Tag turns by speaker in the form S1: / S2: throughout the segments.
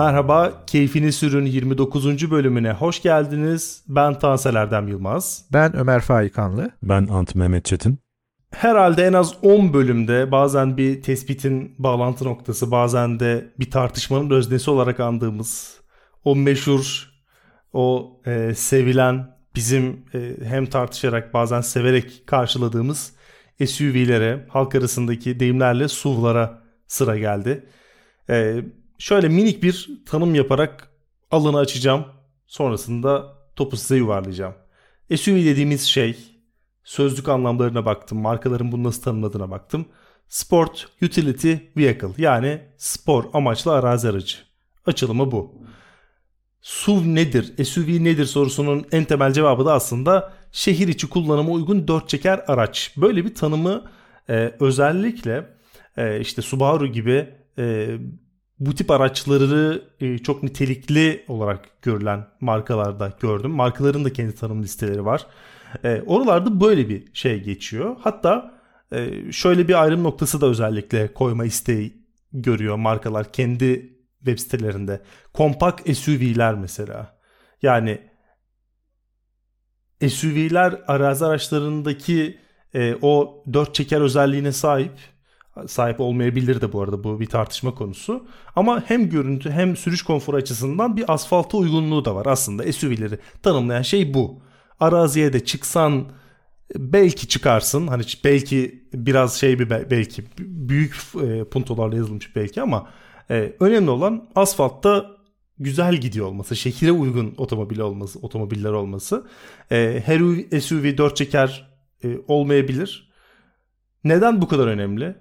S1: Merhaba, Keyfini Sürün 29. bölümüne hoş geldiniz. Ben Tansel Erdem Yılmaz.
S2: Ben Ömer Faikanlı.
S3: Ben Ant Mehmet Çetin.
S1: Herhalde en az 10 bölümde bazen bir tespitin bağlantı noktası, bazen de bir tartışmanın öznesi olarak andığımız o meşhur, o e, sevilen, bizim e, hem tartışarak bazen severek karşıladığımız SUV'lere, halk arasındaki deyimlerle SUV'lara sıra geldi. E, şöyle minik bir tanım yaparak alanı açacağım. Sonrasında topu size yuvarlayacağım. SUV dediğimiz şey sözlük anlamlarına baktım. Markaların bunu nasıl tanımladığına baktım. Sport Utility Vehicle yani spor amaçlı arazi aracı. Açılımı bu. SUV nedir, SUV nedir sorusunun en temel cevabı da aslında şehir içi kullanıma uygun dört çeker araç. Böyle bir tanımı e, özellikle e, işte Subaru gibi e, bu tip araçları e, çok nitelikli olarak görülen markalarda gördüm. Markaların da kendi tanım listeleri var. E, oralarda böyle bir şey geçiyor. Hatta e, şöyle bir ayrım noktası da özellikle koyma isteği görüyor markalar kendi web sitelerinde. Kompakt SUV'ler mesela. Yani SUV'ler arazi araçlarındaki o dört çeker özelliğine sahip sahip olmayabilir de bu arada bu bir tartışma konusu. Ama hem görüntü hem sürüş konforu açısından bir asfalta uygunluğu da var aslında. SUV'leri tanımlayan şey bu. Araziye de çıksan belki çıkarsın. Hani belki biraz şey bir belki büyük e, puntolarla yazılmış belki ama e, önemli olan asfaltta güzel gidiyor olması, şehire uygun otomobil olması, otomobiller olması. E, her SUV dört çeker e, olmayabilir. Neden bu kadar önemli?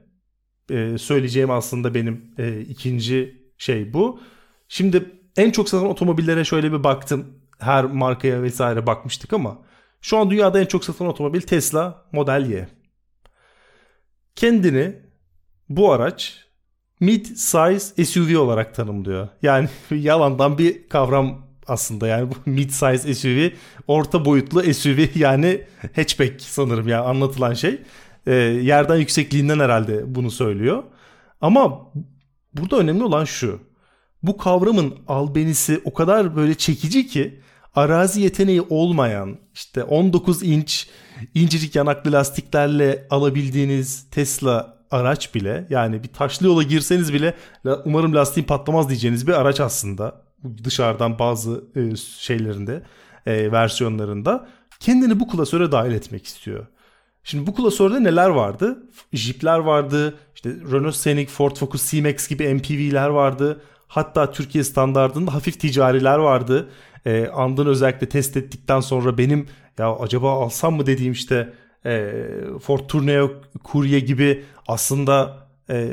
S1: E, söyleyeceğim aslında benim e, ikinci şey bu. Şimdi en çok satan otomobillere şöyle bir baktım. Her markaya vesaire bakmıştık ama şu an dünyada en çok satan otomobil Tesla Model Y. Kendini bu araç mid size SUV olarak tanımlıyor. Yani yalandan bir kavram aslında yani bu mid size SUV orta boyutlu SUV yani hatchback sanırım ya yani anlatılan şey e, yerden yüksekliğinden herhalde bunu söylüyor. Ama burada önemli olan şu. Bu kavramın albenisi o kadar böyle çekici ki arazi yeteneği olmayan işte 19 inç incecik yanaklı lastiklerle alabildiğiniz Tesla araç bile yani bir taşlı yola girseniz bile umarım lastiğin patlamaz diyeceğiniz bir araç aslında dışarıdan bazı e, şeylerinde e, versiyonlarında kendini bu klasöre dahil etmek istiyor. Şimdi bu klasörde neler vardı? Jeep'ler vardı, işte Renault Scenic, Ford Focus C-Max gibi MPV'ler vardı. Hatta Türkiye standartında hafif ticariler vardı. E, andın özellikle test ettikten sonra benim ya acaba alsam mı dediğim işte e, Ford Tourneo Courier gibi aslında e,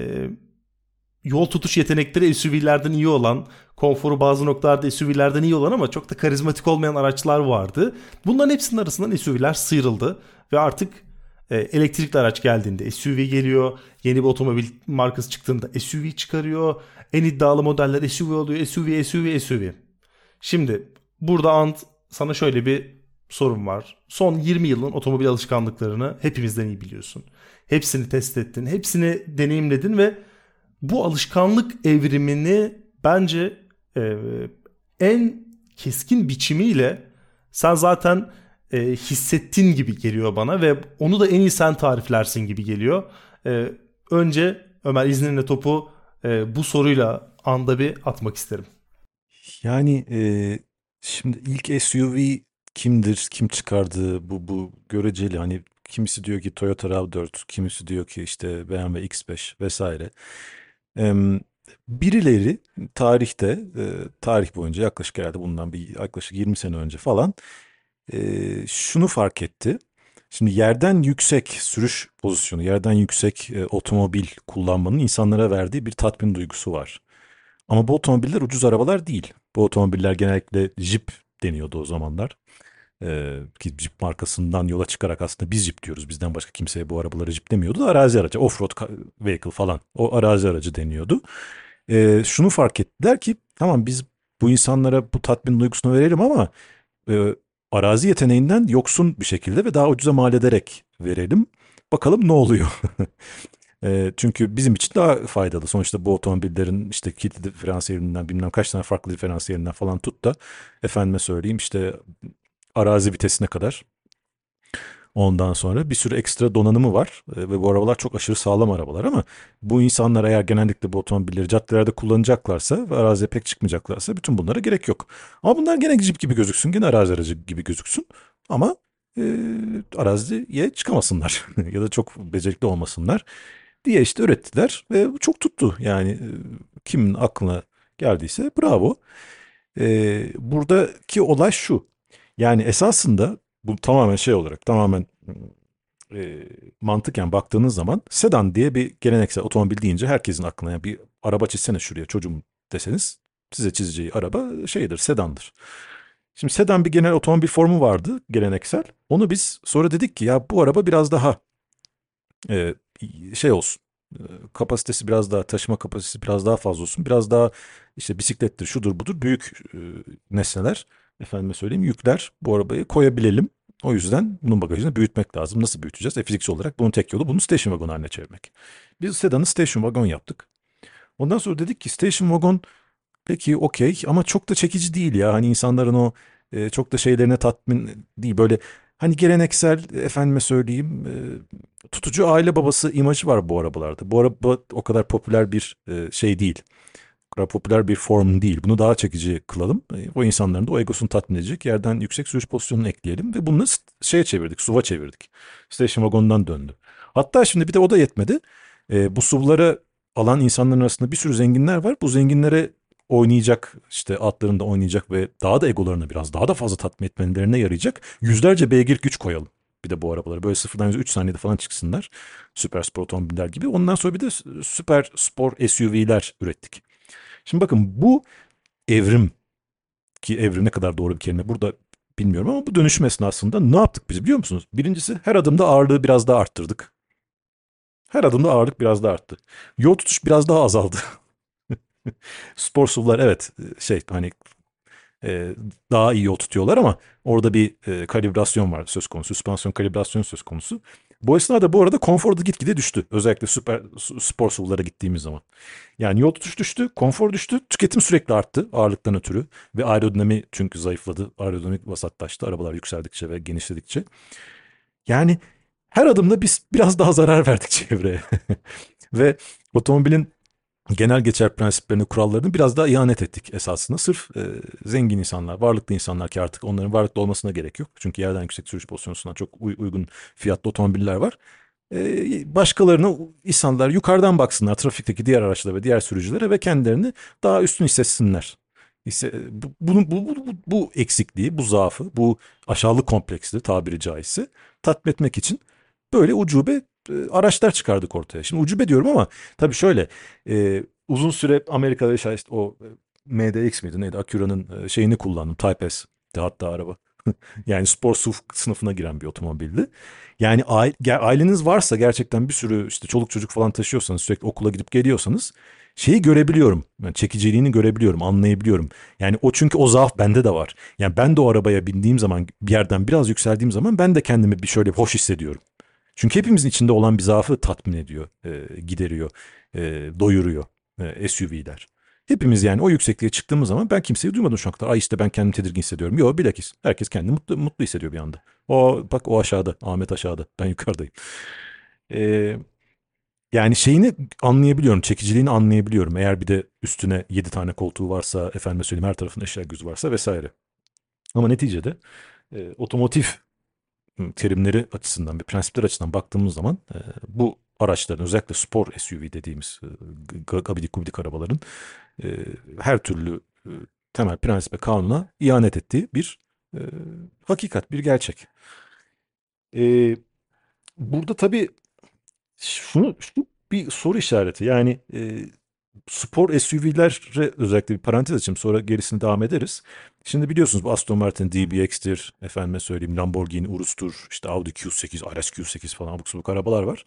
S1: yol tutuş yetenekleri SUV'lerden iyi olan, konforu bazı noktalarda SUV'lerden iyi olan ama çok da karizmatik olmayan araçlar vardı. Bunların hepsinin arasından SUV'ler sıyrıldı ve artık e, elektrikli araç geldiğinde SUV geliyor. Yeni bir otomobil markası çıktığında SUV çıkarıyor. En iddialı modeller SUV oluyor. SUV, SUV, SUV. Şimdi burada Ant sana şöyle bir sorun var. Son 20 yılın otomobil alışkanlıklarını hepimizden iyi biliyorsun. Hepsini test ettin, hepsini deneyimledin ve bu alışkanlık evrimini bence e, en keskin biçimiyle sen zaten e, hissettin gibi geliyor bana ve onu da en iyi sen tariflersin gibi geliyor. E, önce Ömer izninle topu e, bu soruyla anda bir atmak isterim.
S3: Yani e, şimdi ilk SUV kimdir, kim çıkardı bu bu göreceli hani kimisi diyor ki Toyota RAV4, kimisi diyor ki işte BMW X5 vesaire. E, birileri tarihte, e, tarih boyunca yaklaşık herhalde bundan bir yaklaşık 20 sene önce falan e, şunu fark etti. Şimdi yerden yüksek sürüş pozisyonu, yerden yüksek e, otomobil kullanmanın insanlara verdiği bir tatmin duygusu var. Ama bu otomobiller ucuz arabalar değil. Bu otomobiller genellikle Jeep deniyordu o zamanlar. Ee, Jeep markasından yola çıkarak aslında biz Jeep diyoruz. Bizden başka kimseye bu arabaları Jeep demiyordu. Arazi aracı, offroad vehicle falan. O arazi aracı deniyordu. Ee, şunu fark ettiler ki tamam biz bu insanlara bu tatmin duygusunu verelim ama e, arazi yeteneğinden yoksun bir şekilde ve daha ucuza mal ederek verelim. Bakalım ne oluyor. E, çünkü bizim için daha faydalı. Sonuçta bu otomobillerin işte kilitli diferansiyelinden bilmem kaç tane farklı diferansiyelinden falan tut da efendime söyleyeyim işte arazi vitesine kadar Ondan sonra bir sürü ekstra donanımı var e, ve bu arabalar çok aşırı sağlam arabalar ama bu insanlar eğer genellikle bu otomobilleri caddelerde kullanacaklarsa ve araziye pek çıkmayacaklarsa bütün bunlara gerek yok. Ama bunlar gene cip gibi gözüksün, gene arazi aracı gibi gözüksün ama e, araziye çıkamasınlar ya da çok becerikli olmasınlar diye işte ürettiler ve çok tuttu. Yani e, kimin aklına geldiyse bravo. E, buradaki olay şu. Yani esasında bu tamamen şey olarak tamamen e, mantıken baktığınız zaman sedan diye bir geleneksel otomobil deyince herkesin aklına yani bir araba çizsene şuraya çocuğum deseniz size çizeceği araba şeydir sedandır. Şimdi sedan bir genel otomobil formu vardı geleneksel. Onu biz sonra dedik ki ya bu araba biraz daha e, şey olsun. E, kapasitesi biraz daha taşıma kapasitesi biraz daha fazla olsun. Biraz daha işte bisiklettir şudur budur büyük e, nesneler efendime söyleyeyim yükler bu arabayı koyabilelim. O yüzden bunun bagajını büyütmek lazım. Nasıl büyüteceğiz? E, fiziksel olarak bunun tek yolu bunu station wagon haline çevirmek. Biz sedanı station wagon yaptık. Ondan sonra dedik ki station wagon peki okey ama çok da çekici değil ya. Hani insanların o e, çok da şeylerine tatmin değil. Böyle hani geleneksel efendime söyleyeyim e, tutucu aile babası imajı var bu arabalarda. Bu araba o kadar popüler bir e, şey değil kadar popüler bir form değil. Bunu daha çekici kılalım. E, o insanların da o egosunu tatmin edecek yerden yüksek sürüş pozisyonunu ekleyelim ve bunu şeye çevirdik, SUV'a çevirdik. Station Wagon'dan döndü. Hatta şimdi bir de o da yetmedi. E, bu SUV'ları alan insanların arasında bir sürü zenginler var. Bu zenginlere oynayacak işte atlarında oynayacak ve daha da egolarını biraz daha da fazla tatmin etmelerine yarayacak yüzlerce beygir güç koyalım. Bir de bu arabaları böyle sıfırdan 3 saniyede falan çıksınlar. Süper spor otomobiller gibi. Ondan sonra bir de süper spor SUV'ler ürettik. Şimdi bakın bu evrim ki evrim ne kadar doğru bir kelime burada bilmiyorum ama bu dönüşüm esnasında ne yaptık biz biliyor musunuz? Birincisi her adımda ağırlığı biraz daha arttırdık. Her adımda ağırlık biraz daha arttı. Yol tutuş biraz daha azaldı. Spor SUV'lar evet şey hani e, daha iyi yol tutuyorlar ama orada bir e, kalibrasyon var söz konusu. Süspansiyon kalibrasyonu söz konusu. Bu esnada bu arada konfor da gitgide düştü. Özellikle süper spor SUV'lara gittiğimiz zaman. Yani yol tutuş düştü, konfor düştü, tüketim sürekli arttı ağırlıktan ötürü. Ve aerodinami çünkü zayıfladı. Aerodinamik vasatlaştı arabalar yükseldikçe ve genişledikçe. Yani her adımda biz biraz daha zarar verdik çevreye. ve otomobilin genel geçer prensiplerini, kurallarını biraz daha ihanet ettik esasında. Sırf e, zengin insanlar, varlıklı insanlar ki artık onların varlıklı olmasına gerek yok. Çünkü yerden yüksek sürüş pozisyonuna çok uygun fiyatlı otomobiller var. E, başkalarını insanlar yukarıdan baksınlar trafikteki diğer araçlara ve diğer sürücülere ve kendilerini daha üstün hissetsinler. İşte bu, bu, bu, bu, bu eksikliği, bu zaafı, bu aşağılık kompleksli tabiri caizse tatmin etmek için böyle ucube e, araçlar çıkardık ortaya. Şimdi ucube diyorum ama tabii şöyle e, uzun süre Amerika'da işte o e, MDX miydi neydi Acura'nın e, şeyini kullandım Type S hatta araba. yani spor SUV sınıfına giren bir otomobildi. Yani aileniz varsa gerçekten bir sürü işte çoluk çocuk falan taşıyorsanız sürekli okula gidip geliyorsanız şeyi görebiliyorum. Yani çekiciliğini görebiliyorum, anlayabiliyorum. Yani o çünkü o zaaf bende de var. Yani ben de o arabaya bindiğim zaman bir yerden biraz yükseldiğim zaman ben de kendimi bir şöyle hoş hissediyorum. Çünkü hepimizin içinde olan bir zaafı tatmin ediyor, e, gideriyor, e, doyuruyor e, SUV'ler. Hepimiz yani o yüksekliğe çıktığımız zaman ben kimseyi duymadım şu an kadar. Ay işte ben kendimi tedirgin hissediyorum. Yok bilakis. Herkes kendini mutlu, mutlu hissediyor bir anda. O bak o aşağıda. Ahmet aşağıda. Ben yukarıdayım. Ee, yani şeyini anlayabiliyorum. Çekiciliğini anlayabiliyorum. Eğer bir de üstüne 7 tane koltuğu varsa, efendime söyleyeyim her tarafında eşya gözü varsa vesaire. Ama neticede e, otomotiv terimleri açısından, bir prensipler açısından baktığımız zaman e, bu araçların özellikle spor SUV dediğimiz e, gabidik gubidik arabaların e, her türlü e, temel prensibe kanuna ihanet ettiği bir hakikat, bir gerçek. Burada tabii şunu, şu bir soru işareti yani e, spor SUV'lere özellikle bir parantez açayım sonra gerisini devam ederiz. Şimdi biliyorsunuz bu Aston Martin DBX'tir, efendime söyleyeyim Lamborghini Urus'tur, işte Audi Q8, RS Q8 falan abuk subuk arabalar var.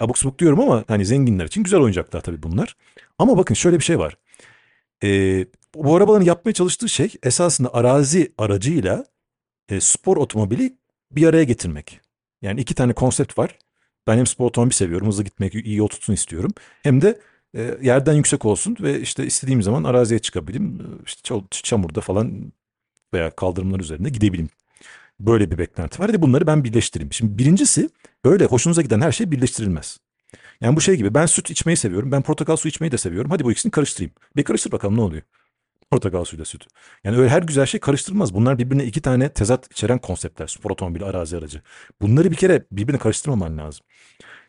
S3: Abuk subuk diyorum ama hani zenginler için güzel oyuncaklar tabii bunlar. Ama bakın şöyle bir şey var. Ee, bu arabaların yapmaya çalıştığı şey esasında arazi aracıyla e, spor otomobili bir araya getirmek. Yani iki tane konsept var. Ben hem spor otomobil seviyorum. Hızlı gitmek, iyi yol tutsun istiyorum. Hem de e, yerden yüksek olsun ve işte istediğim zaman araziye çıkabileyim. İşte çamurda falan veya kaldırımlar üzerinde gidebileyim. Böyle bir beklenti var. Hadi bunları ben birleştireyim. Şimdi birincisi öyle hoşunuza giden her şey birleştirilmez. Yani bu şey gibi ben süt içmeyi seviyorum. Ben portakal su içmeyi de seviyorum. Hadi bu ikisini karıştırayım. Bir karıştır bakalım ne oluyor. Portakal suyla süt. Yani öyle her güzel şey karıştırılmaz. Bunlar birbirine iki tane tezat içeren konseptler. Spor otomobil, arazi aracı. Bunları bir kere birbirine karıştırmaman lazım.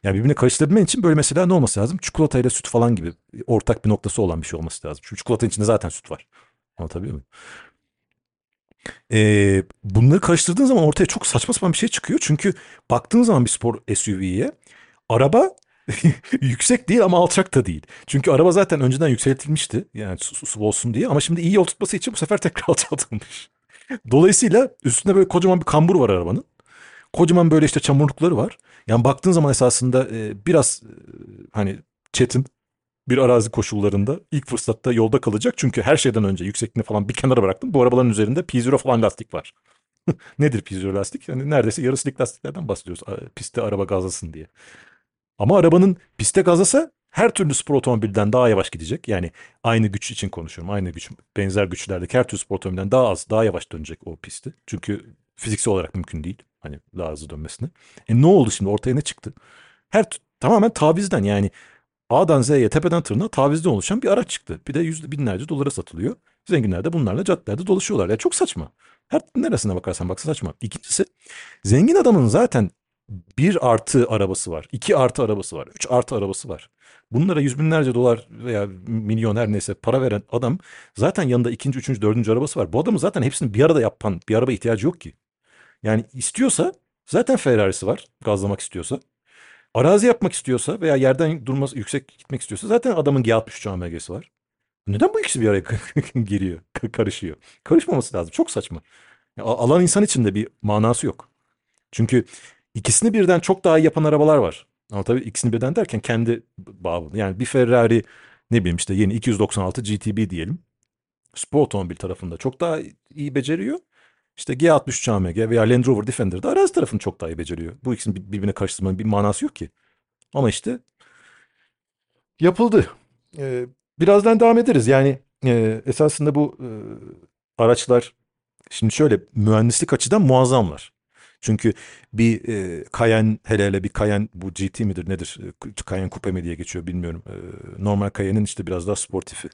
S3: Yani birbirine karıştırabilmen için böyle mesela ne olması lazım? Çikolata ile süt falan gibi ortak bir noktası olan bir şey olması lazım. Çünkü çikolatanın içinde zaten süt var. Anlatabiliyor muyum? Ee, bunları karıştırdığın zaman ortaya çok saçma sapan bir şey çıkıyor. Çünkü baktığın zaman bir spor SUV'ye araba yüksek değil ama alçak da değil. Çünkü araba zaten önceden yükseltilmişti. Yani su, su olsun diye ama şimdi iyi yol tutması için bu sefer tekrar alçaltılmış. Dolayısıyla üstünde böyle kocaman bir kambur var arabanın. Kocaman böyle işte çamurlukları var. Yani baktığın zaman esasında e, biraz e, hani çetin bir arazi koşullarında ilk fırsatta yolda kalacak. Çünkü her şeyden önce yüksekliğini falan bir kenara bıraktım. Bu arabaların üzerinde P0 falan lastik var. Nedir P0 lastik? Yani neredeyse yarı silik lastiklerden bahsediyoruz. Pistte araba gazlasın diye. Ama arabanın piste gazlasa her türlü spor otomobilden daha yavaş gidecek. Yani aynı güç için konuşuyorum. Aynı güç, benzer güçlerdeki her türlü spor otomobilden daha az, daha yavaş dönecek o pisti. Çünkü fiziksel olarak mümkün değil. Hani daha hızlı dönmesine. E ne oldu şimdi? Ortaya ne çıktı? Her tamamen tavizden yani A'dan Z'ye tepeden tırnağa tavizden oluşan bir araç çıktı. Bir de yüz binlerce dolara satılıyor. Zenginler de bunlarla caddelerde dolaşıyorlar. Ya çok saçma. Her neresine bakarsan baksa saçma. İkincisi zengin adamın zaten bir artı arabası var. iki artı arabası var. Üç artı arabası var. Bunlara yüz binlerce dolar veya milyon her neyse para veren adam zaten yanında ikinci, üçüncü, dördüncü arabası var. Bu adamın zaten hepsini bir arada yapan bir araba ihtiyacı yok ki. Yani istiyorsa zaten Ferrari'si var gazlamak istiyorsa. Arazi yapmak istiyorsa veya yerden durması yüksek gitmek istiyorsa zaten adamın G63 AMG'si var. Neden bu ikisi bir araya giriyor, karışıyor? Karışmaması lazım. Çok saçma. Alan insan için de bir manası yok. Çünkü ikisini birden çok daha iyi yapan arabalar var. Ama tabii ikisini birden derken kendi bağlı. Yani bir Ferrari ne bileyim işte yeni 296 GTB diyelim. Spor otomobil tarafında çok daha iyi beceriyor. İşte G63 AMG veya Land Rover Defender de arazi tarafını çok daha iyi beceriyor. Bu ikisini birbirine karıştırmanın bir manası yok ki. Ama işte yapıldı. Ee, birazdan devam ederiz. Yani e, esasında bu e, araçlar şimdi şöyle mühendislik açıdan muazzamlar. Çünkü bir e, Cayenne hele hele bir Cayenne bu GT midir nedir? E, Cayenne Coupe mi diye geçiyor bilmiyorum. E, normal Cayenne'in işte biraz daha sportifi.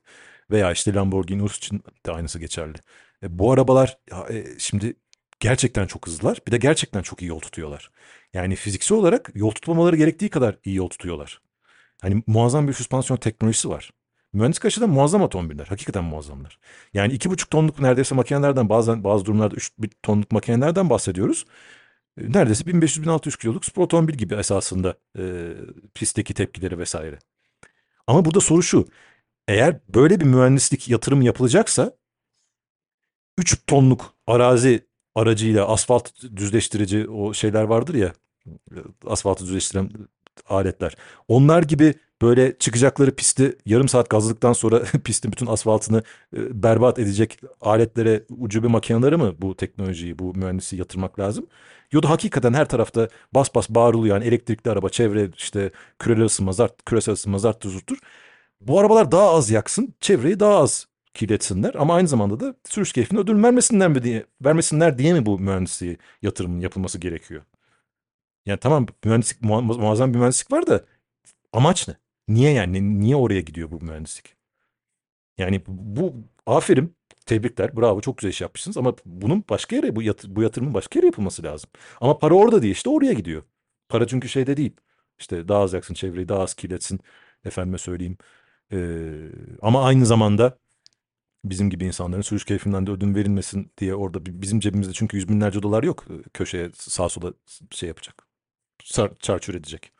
S3: Veya işte Lamborghini Urus için de aynısı geçerli. E, bu arabalar ya, e, şimdi gerçekten çok hızlılar. Bir de gerçekten çok iyi yol tutuyorlar. Yani fiziksel olarak yol tutmamaları gerektiği kadar iyi yol tutuyorlar. Hani muazzam bir süspansiyon teknolojisi var. Mühendislik açıdan muazzam otomobiller. Hakikaten muazzamlar. Yani iki buçuk tonluk neredeyse makinelerden bazen bazı durumlarda üç tonluk makinelerden bahsediyoruz. E, neredeyse 1500-1600 kiloluk spor otomobil gibi esasında e, pistteki tepkileri vesaire. Ama burada soru şu. Eğer böyle bir mühendislik yatırım yapılacaksa 3 tonluk arazi aracıyla asfalt düzleştirici o şeyler vardır ya asfaltı düzleştiren aletler. Onlar gibi böyle çıkacakları pisti yarım saat gazladıktan sonra pistin bütün asfaltını e, berbat edecek aletlere ucube makineleri mi bu teknolojiyi, bu mühendisi yatırmak lazım? Yoda hakikaten her tarafta bas bas bağırılıyor. Yani elektrikli araba, çevre işte küresel ısınma, zart, küresel ısınma, zart tuzurtur. Bu arabalar daha az yaksın, çevreyi daha az kirletsinler ama aynı zamanda da sürüş keyfine ödül vermesinler mi diye vermesinler diye mi bu mühendisliği yatırımın yapılması gerekiyor? Yani tamam mühendislik muazzam bir mühendislik var da amaç ne? Niye yani? Niye oraya gidiyor bu mühendislik? Yani bu aferin, tebrikler, bravo çok güzel iş yapmışsınız ama bunun başka yere bu, yat, bu yatırımın başka yere yapılması lazım. Ama para orada değil işte oraya gidiyor. Para çünkü şeyde değil. İşte daha az yaksın çevreyi, daha az kirletsin. Efendime söyleyeyim. Ee, ama aynı zamanda bizim gibi insanların sürüş keyfinden de ödün verilmesin diye orada bizim cebimizde çünkü yüz binlerce dolar yok köşeye sağ sola şey yapacak. Çarçur edecek.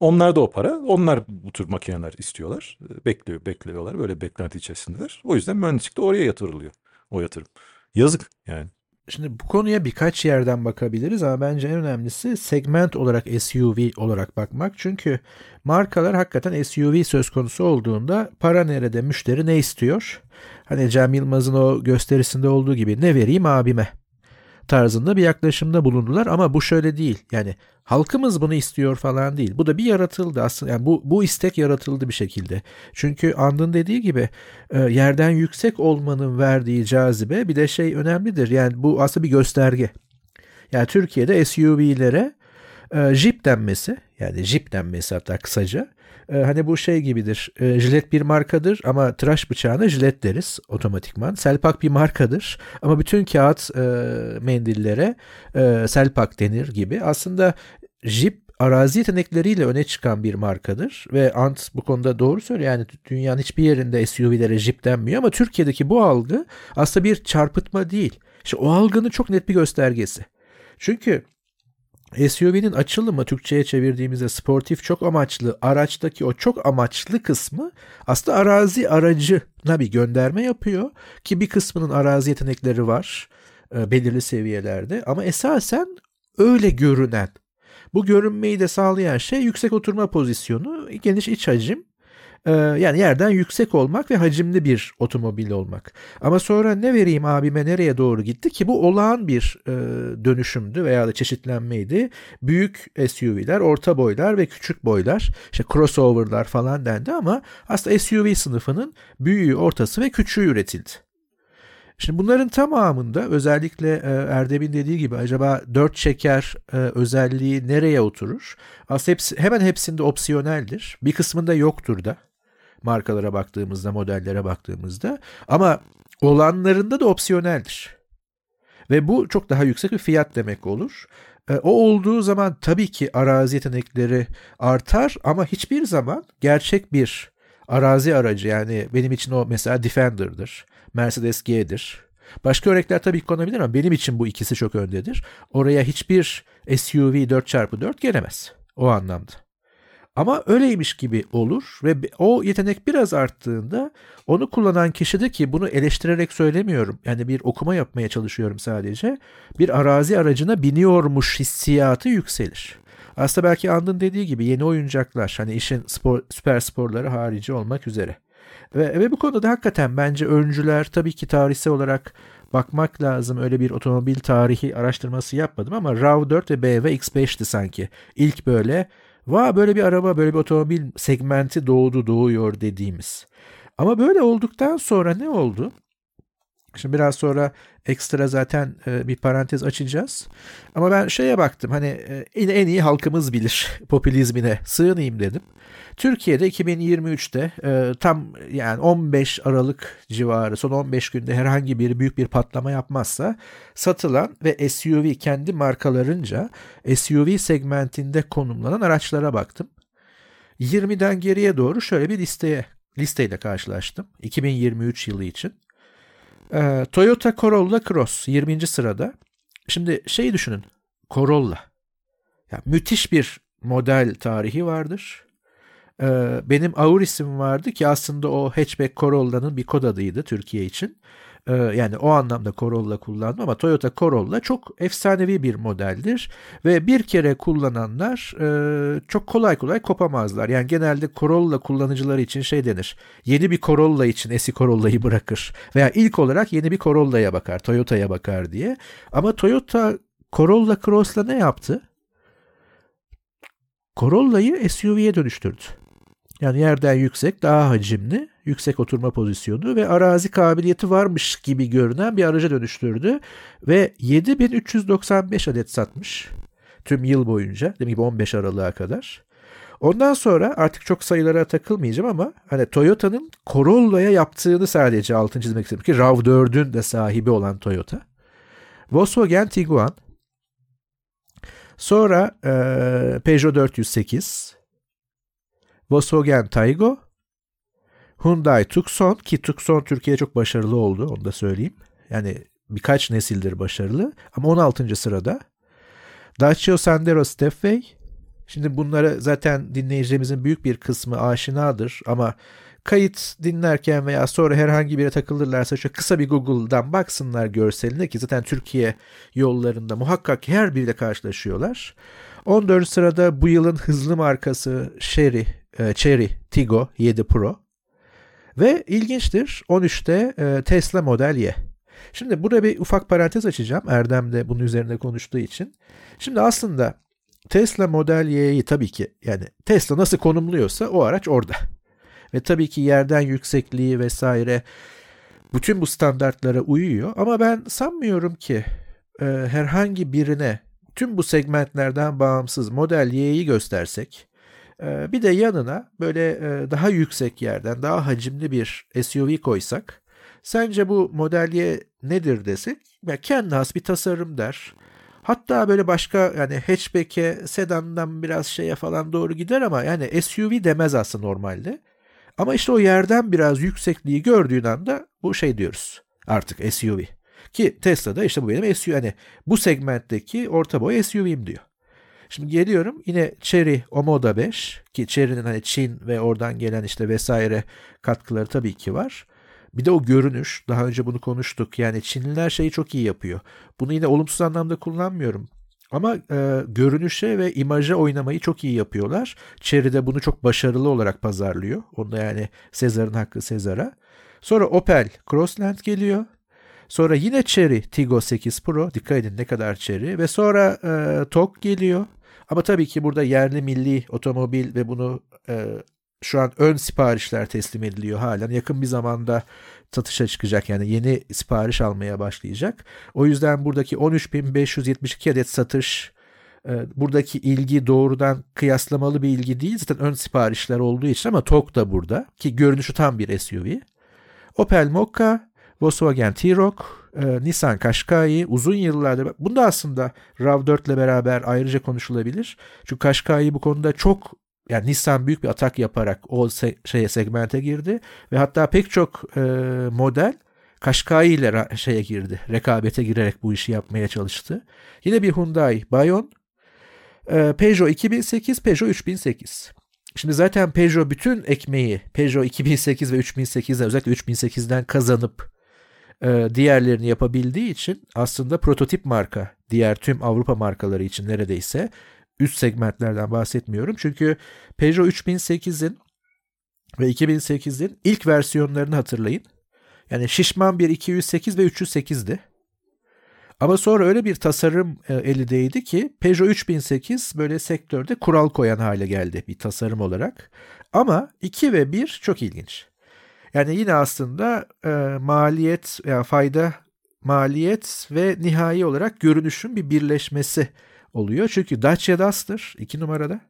S3: Onlar da o para. Onlar bu tür makineler istiyorlar. Bekliyor, bekliyorlar. Böyle beklenti içerisindeler. O yüzden mühendislik de oraya yatırılıyor. O yatırım. Yazık yani.
S2: Şimdi bu konuya birkaç yerden bakabiliriz ama bence en önemlisi segment olarak SUV olarak bakmak. Çünkü markalar hakikaten SUV söz konusu olduğunda para nerede, müşteri ne istiyor? Hani Cem Yılmaz'ın o gösterisinde olduğu gibi ne vereyim abime? Tarzında bir yaklaşımda bulundular ama bu şöyle değil. Yani halkımız bunu istiyor falan değil. Bu da bir yaratıldı aslında. Yani bu bu istek yaratıldı bir şekilde. Çünkü Andın dediği gibi e, yerden yüksek olmanın verdiği cazibe bir de şey önemlidir. Yani bu aslında bir gösterge. Yani Türkiye'de SUV'lere e, Jeep denmesi yani Jeep denmesi hatta kısaca e, hani bu şey gibidir. E, jilet bir markadır ama tıraş bıçağına jilet deriz otomatikman. Selpak bir markadır ama bütün kağıt e, mendillere e, Selpak denir gibi. Aslında Jeep arazi yetenekleriyle öne çıkan bir markadır ve Ant bu konuda doğru söylüyor. Yani dünyanın hiçbir yerinde SUV'lere Jeep denmiyor ama Türkiye'deki bu algı aslında bir çarpıtma değil. İşte o algının çok net bir göstergesi. Çünkü SUV'nin açılımı Türkçe'ye çevirdiğimizde sportif çok amaçlı araçtaki o çok amaçlı kısmı aslında arazi aracına bir gönderme yapıyor ki bir kısmının arazi yetenekleri var e, belirli seviyelerde. Ama esasen öyle görünen bu görünmeyi de sağlayan şey yüksek oturma pozisyonu, geniş iç hacim ee, yani yerden yüksek olmak ve hacimli bir otomobil olmak. Ama sonra ne vereyim abime nereye doğru gitti ki bu olağan bir e, dönüşümdü veya da çeşitlenmeydi. Büyük SUV'ler, orta boylar ve küçük boylar, işte crossover'lar falan dendi ama aslında SUV sınıfının büyüğü, ortası ve küçüğü üretildi. Şimdi bunların tamamında özellikle e, Erdem'in dediği gibi acaba dört şeker e, özelliği nereye oturur? Aslında hepsi, hemen hepsinde opsiyoneldir. Bir kısmında yoktur da markalara baktığımızda, modellere baktığımızda. Ama olanlarında da opsiyoneldir. Ve bu çok daha yüksek bir fiyat demek olur. E, o olduğu zaman tabii ki arazi yetenekleri artar ama hiçbir zaman gerçek bir arazi aracı yani benim için o mesela Defender'dır, Mercedes G'dir. Başka örnekler tabii konabilir ama benim için bu ikisi çok öndedir. Oraya hiçbir SUV 4x4 gelemez o anlamda. Ama öyleymiş gibi olur ve o yetenek biraz arttığında onu kullanan kişi de ki bunu eleştirerek söylemiyorum. Yani bir okuma yapmaya çalışıyorum sadece. Bir arazi aracına biniyormuş hissiyatı yükselir. Aslında belki Andın dediği gibi yeni oyuncaklar hani işin spor, süper sporları harici olmak üzere. Ve, ve bu konuda da hakikaten bence öncüler tabii ki tarihsel olarak bakmak lazım. Öyle bir otomobil tarihi araştırması yapmadım ama RAV4 ve BMW X5'ti sanki. İlk böyle Va böyle bir araba, böyle bir otomobil segmenti doğdu, doğuyor dediğimiz. Ama böyle olduktan sonra ne oldu? Şimdi biraz sonra ekstra zaten e, bir parantez açacağız. Ama ben şeye baktım hani e, en iyi halkımız bilir popülizmine sığınayım dedim. Türkiye'de 2023'te e, tam yani 15 Aralık civarı son 15 günde herhangi bir büyük bir patlama yapmazsa satılan ve SUV kendi markalarınca SUV segmentinde konumlanan araçlara baktım. 20'den geriye doğru şöyle bir listeye listeyle karşılaştım 2023 yılı için. Ee, Toyota Corolla Cross 20. sırada. Şimdi şeyi düşünün. Corolla. Ya, müthiş bir model tarihi vardır. Ee, benim Auris'im vardı ki aslında o hatchback Corolla'nın bir kod adıydı Türkiye için. Ee, yani o anlamda Corolla kullandım ama Toyota Corolla çok efsanevi bir modeldir ve bir kere kullananlar e, çok kolay kolay kopamazlar. Yani genelde Corolla kullanıcıları için şey denir. Yeni bir Corolla için eski Corolla'yı bırakır veya ilk olarak yeni bir Corolla'ya bakar, Toyota'ya bakar diye. Ama Toyota Corolla Cross'la ne yaptı? Corolla'yı SUV'ye dönüştürdü. Yani yerden yüksek, daha hacimli, yüksek oturma pozisyonu ve arazi kabiliyeti varmış gibi görünen bir araca dönüştürdü. Ve 7395 adet satmış tüm yıl boyunca. Demek ki 15 Aralık'a kadar. Ondan sonra artık çok sayılara takılmayacağım ama hani Toyota'nın Corolla'ya yaptığını sadece altın çizmek istedim ki RAV4'ün de sahibi olan Toyota. Volkswagen Tiguan. Sonra e, Peugeot 408, Volkswagen Taygo, Hyundai Tucson ki Tucson Türkiye'de çok başarılı oldu onu da söyleyeyim. Yani birkaç nesildir başarılı ama 16. sırada. Dacia Sandero Stepway. Şimdi bunlara zaten dinleyicilerimizin büyük bir kısmı aşinadır ama kayıt dinlerken veya sonra herhangi bire takılırlarsa şöyle kısa bir Google'dan baksınlar görseline ki zaten Türkiye yollarında muhakkak her biriyle karşılaşıyorlar. 14. sırada bu yılın hızlı markası Sherry e, Cherry Tiggo 7 Pro. Ve ilginçtir 13'te e, Tesla Model Y. Şimdi burada bir ufak parantez açacağım. Erdem de bunun üzerine konuştuğu için. Şimdi aslında Tesla Model Y'yi tabii ki yani Tesla nasıl konumluyorsa o araç orada. Ve tabii ki yerden yüksekliği vesaire bütün bu standartlara uyuyor. Ama ben sanmıyorum ki e, herhangi birine tüm bu segmentlerden bağımsız Model Y'yi göstersek bir de yanına böyle e, daha yüksek yerden daha hacimli bir SUV koysak sence bu Model Y nedir desek ya kendi has bir tasarım der. Hatta böyle başka yani hatchback'e, sedandan biraz şeye falan doğru gider ama yani SUV demez aslında normalde. Ama işte o yerden biraz yüksekliği gördüğün anda bu şey diyoruz artık SUV. Ki Tesla'da işte bu benim SUV hani bu segmentteki orta boy SUV'm diyor. Şimdi geliyorum yine Chery Omoda 5 ki Chery'nin hani Çin ve oradan gelen işte vesaire katkıları tabii ki var. Bir de o görünüş. Daha önce bunu konuştuk. Yani Çinliler şeyi çok iyi yapıyor. Bunu yine olumsuz anlamda kullanmıyorum. Ama e, görünüşe ve imaja oynamayı çok iyi yapıyorlar. Cherry de bunu çok başarılı olarak pazarlıyor. Onda yani Sezar'ın hakkı Sezar'a. Sonra Opel Crossland geliyor. Sonra yine Cherry Tiggo 8 Pro. Dikkat edin ne kadar Cherry. Ve sonra e, TOG geliyor. Ama tabii ki burada yerli milli otomobil ve bunu e, şu an ön siparişler teslim ediliyor halen. Yakın bir zamanda satışa çıkacak yani yeni sipariş almaya başlayacak. O yüzden buradaki 13.572 adet satış e, buradaki ilgi doğrudan kıyaslamalı bir ilgi değil. Zaten ön siparişler olduğu için ama TOG da burada ki görünüşü tam bir SUV. Opel Mokka, Volkswagen T-Roc, e, Nissan Qashqai uzun yıllardır bunda aslında RAV4 ile beraber ayrıca konuşulabilir. Çünkü Qashqai bu konuda çok yani Nissan büyük bir atak yaparak o se- şeye segmente girdi ve hatta pek çok e, model Kaşkai ile şeye girdi. Rekabete girerek bu işi yapmaya çalıştı. Yine bir Hyundai Bayon, e, Peugeot 2008, Peugeot 3008. Şimdi zaten Peugeot bütün ekmeği Peugeot 2008 ve 3008'den özellikle 3008'den kazanıp e, diğerlerini yapabildiği için aslında prototip marka diğer tüm Avrupa markaları için neredeyse üst segmentlerden bahsetmiyorum. Çünkü Peugeot 3008'in ve 2008'in ilk versiyonlarını hatırlayın. Yani şişman bir 208 ve 308'di. Ama sonra öyle bir tasarım e, elindeydi ki Peugeot 3008 böyle sektörde kural koyan hale geldi bir tasarım olarak. Ama 2 ve 1 çok ilginç. Yani yine aslında e, maliyet yani fayda maliyet ve nihai olarak görünüşün bir birleşmesi oluyor. Çünkü Dacia Duster 2 numarada.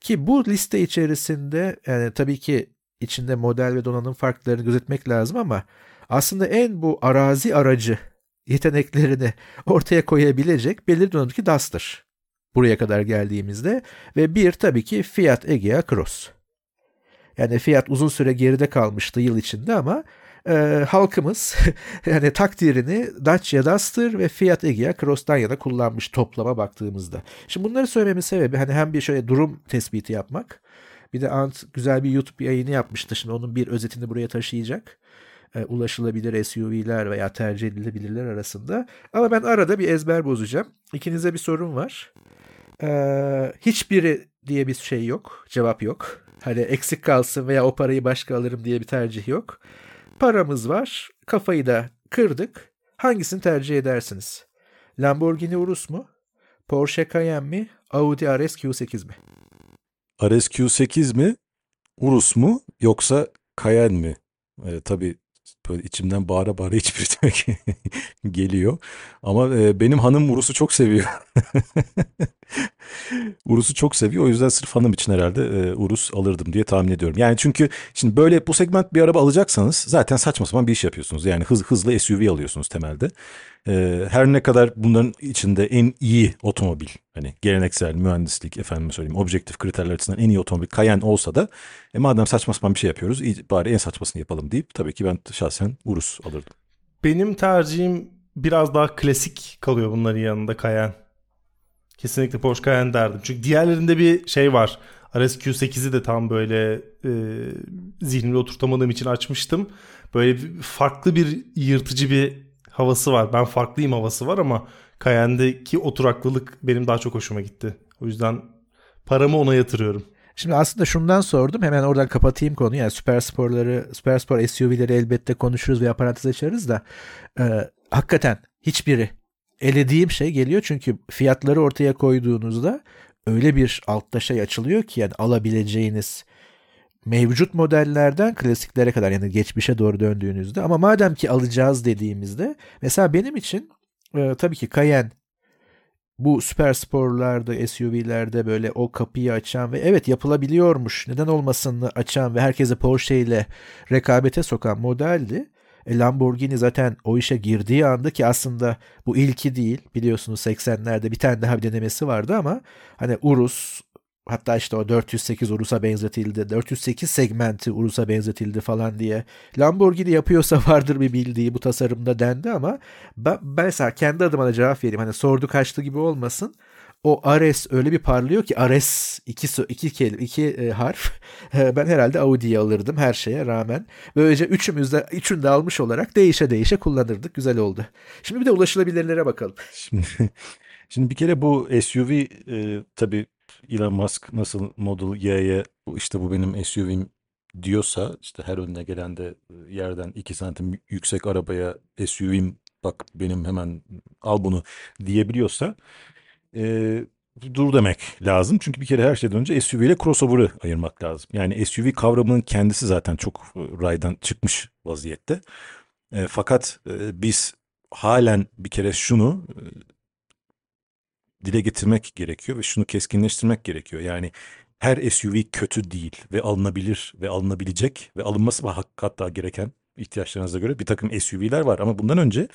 S2: Ki bu liste içerisinde yani tabii ki içinde model ve donanım farklarını gözetmek lazım ama aslında en bu arazi aracı yeteneklerini ortaya koyabilecek belirli donanımdaki Duster. Buraya kadar geldiğimizde ve bir tabii ki Fiat Egea Cross. Yani Fiat uzun süre geride kalmıştı yıl içinde ama e, halkımız yani takdirini Dacia Duster ve Fiat Egea Cross'tan yana kullanmış toplama baktığımızda. Şimdi bunları söylememin sebebi hani hem bir şöyle durum tespiti yapmak. Bir de Ant güzel bir YouTube yayını yapmıştı. Şimdi onun bir özetini buraya taşıyacak. E, ulaşılabilir SUV'ler veya tercih edilebilirler arasında. Ama ben arada bir ezber bozacağım. İkinize bir sorun var. Ee, hiçbiri diye bir şey yok. Cevap yok. Hani eksik kalsın veya o parayı başka alırım diye bir tercih yok. Paramız var. Kafayı da kırdık. Hangisini tercih edersiniz? Lamborghini Urus mu? Porsche Cayenne mi? Audi RS Q8 mi?
S3: RS Q8 mi? Urus mu? Yoksa Cayenne mi? Ee, tabii böyle içimden bağıra bağıra hiçbir demek geliyor. Ama e, benim hanım Urus'u çok seviyor. Urus'u çok seviyor. O yüzden sırf hanım için herhalde e, Urus alırdım diye tahmin ediyorum. Yani çünkü şimdi böyle bu segment bir araba alacaksanız zaten saçma sapan bir iş yapıyorsunuz. Yani hız, hızlı SUV alıyorsunuz temelde. E, her ne kadar bunların içinde en iyi otomobil hani geleneksel mühendislik efendim söyleyeyim objektif kriterler açısından en iyi otomobil Cayenne olsa da e, madem saçma sapan bir şey yapıyoruz bari en saçmasını yapalım deyip tabii ki ben şahsen Urus alırdım.
S1: Benim tercihim biraz daha klasik kalıyor bunların yanında Cayenne. Kesinlikle Porsche Cayenne derdim. Çünkü diğerlerinde bir şey var. RS Q8'i de tam böyle e, zihnimde oturtamadığım için açmıştım. Böyle farklı bir yırtıcı bir havası var. Ben farklıyım havası var ama Cayenne'deki oturaklılık benim daha çok hoşuma gitti. O yüzden paramı ona yatırıyorum.
S2: Şimdi aslında şundan sordum. Hemen oradan kapatayım konuyu. Yani süper sporları, süper spor SUV'leri elbette konuşuruz veya parantez açarız da e, hakikaten hiçbiri elediğim şey geliyor. Çünkü fiyatları ortaya koyduğunuzda öyle bir altta şey açılıyor ki yani alabileceğiniz mevcut modellerden klasiklere kadar yani geçmişe doğru döndüğünüzde ama madem ki alacağız dediğimizde mesela benim için e, tabii ki Cayenne bu süper sporlarda, SUV'lerde böyle o kapıyı açan ve evet yapılabiliyormuş, neden olmasını açan ve herkese Porsche ile rekabete sokan modeldi. E, Lamborghini zaten o işe girdiği anda ki aslında bu ilki değil biliyorsunuz 80'lerde bir tane daha bir denemesi vardı ama hani Urus hatta işte o 408 Urus'a benzetildi 408 segmenti Urus'a benzetildi falan diye Lamborghini yapıyorsa vardır bir bildiği bu tasarımda dendi ama ben, ben mesela kendi adıma da cevap vereyim hani sordu kaçtı gibi olmasın o Ares öyle bir parlıyor ki Ares iki, iki, kelime, iki e, harf. ben herhalde Audi'yi alırdım her şeye rağmen. Böylece üçümüz de, üçünü de almış olarak değişe değişe kullanırdık. Güzel oldu. Şimdi bir de ulaşılabilirlere bakalım.
S3: Şimdi, şimdi bir kere bu SUV e, tabii Elon Musk nasıl Model Y'ye işte bu benim SUV'm diyorsa işte her önüne gelen de yerden 2 santim yüksek arabaya SUV'm bak benim hemen al bunu diyebiliyorsa e, dur demek lazım. Çünkü bir kere her şeyden önce SUV ile crossover'ı ayırmak lazım. Yani SUV kavramının kendisi zaten çok raydan çıkmış vaziyette. E, fakat e, biz halen bir kere şunu dile getirmek gerekiyor ve şunu keskinleştirmek gerekiyor. Yani her SUV kötü değil ve alınabilir ve alınabilecek ve alınması hatta gereken ihtiyaçlarınıza göre bir takım SUV'ler var. Ama bundan önce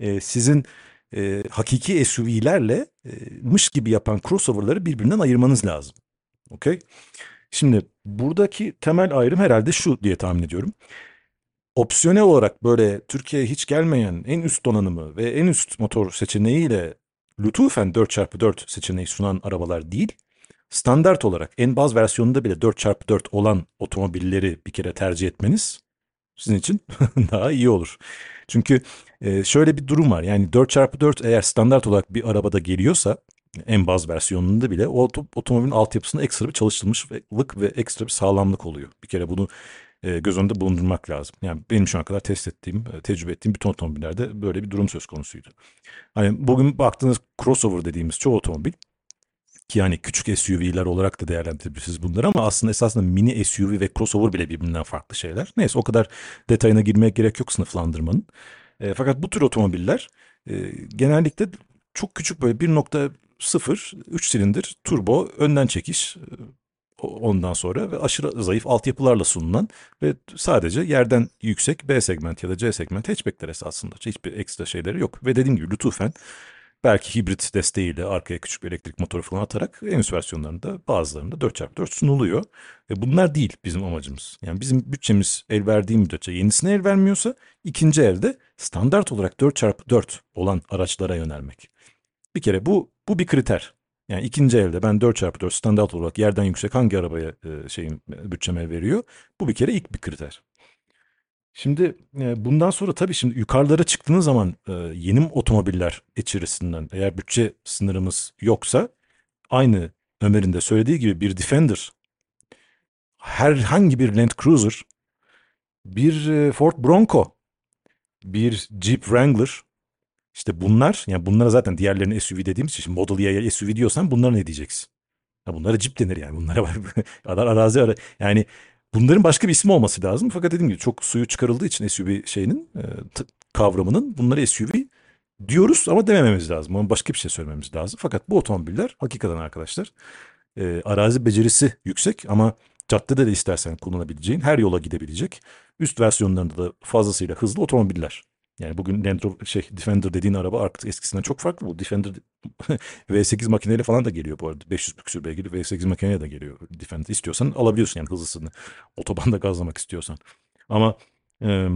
S3: e, sizin e, hakiki SUV'lerle e, mış gibi yapan crossover'ları birbirinden ayırmanız lazım. Okey? Şimdi buradaki temel ayrım herhalde şu diye tahmin ediyorum. Opsiyonel olarak böyle Türkiye'ye hiç gelmeyen en üst donanımı ve en üst motor seçeneğiyle lütufen 4x4 seçeneği sunan arabalar değil, standart olarak en baz versiyonunda bile 4x4 olan otomobilleri bir kere tercih etmeniz sizin için daha iyi olur. Çünkü e, şöyle bir durum var. Yani 4x4 eğer standart olarak bir arabada geliyorsa en baz versiyonunda bile o otomobilin altyapısında ekstra bir çalışılmışlık ve ekstra bir sağlamlık oluyor. Bir kere bunu e, göz önünde bulundurmak lazım. Yani benim şu ana kadar test ettiğim, e, tecrübe ettiğim bütün otomobillerde böyle bir durum söz konusuydu. Hani bugün baktığınız crossover dediğimiz çoğu otomobil ki yani küçük SUV'ler olarak da değerlendirebilirsiniz bunları ama aslında esasında mini SUV ve crossover bile birbirinden farklı şeyler. Neyse o kadar detayına girmeye gerek yok sınıflandırmanın. E, fakat bu tür otomobiller e, genellikle çok küçük böyle 1.0 3 silindir turbo önden çekiş ondan sonra ve aşırı zayıf altyapılarla sunulan ve sadece yerden yüksek B segment ya da C segment hatchbackler esasında hiçbir ekstra şeyleri yok. Ve dediğim gibi lütfen belki hibrit desteğiyle arkaya küçük bir elektrik motoru falan atarak en üst versiyonlarında bazılarında 4x4 sunuluyor. Ve bunlar değil bizim amacımız. Yani bizim bütçemiz el verdiği müddetçe yenisine el vermiyorsa ikinci elde standart olarak 4x4 olan araçlara yönelmek. Bir kere bu bu bir kriter. Yani ikinci elde ben 4x4 standart olarak yerden yüksek hangi arabaya e, şeyim bütçeme veriyor? Bu bir kere ilk bir kriter. Şimdi e, bundan sonra tabii şimdi yukarılara çıktığınız zaman e, yeni otomobiller içerisinden eğer bütçe sınırımız yoksa aynı Ömer'in de söylediği gibi bir Defender, herhangi bir Land Cruiser, bir e, Ford Bronco, bir Jeep Wrangler işte bunlar yani bunlara zaten diğerlerini SUV dediğimiz için Model Y'ye SUV diyorsan bunlara ne diyeceksin? Ya bunlara Jeep denir yani bunlara var. arazi ara yani Bunların başka bir ismi olması lazım. Fakat dediğim gibi çok suyu çıkarıldığı için SUV şeyinin e, kavramının bunları SUV diyoruz ama demememiz lazım. Ama başka bir şey söylememiz lazım. Fakat bu otomobiller hakikaten arkadaşlar e, arazi becerisi yüksek ama caddede de istersen kullanabileceğin, her yola gidebilecek, üst versiyonlarında da fazlasıyla hızlı otomobiller. Yani bugün Land Rover, şey Defender dediğin araba artık eskisinden çok farklı. Bu Defender V8 makineyle falan da geliyor bu arada. 500 küsür beygirli V8 makineyle de geliyor Defender. İstiyorsan alabiliyorsun yani hızlısını. Otobanda gazlamak istiyorsan. Ama e,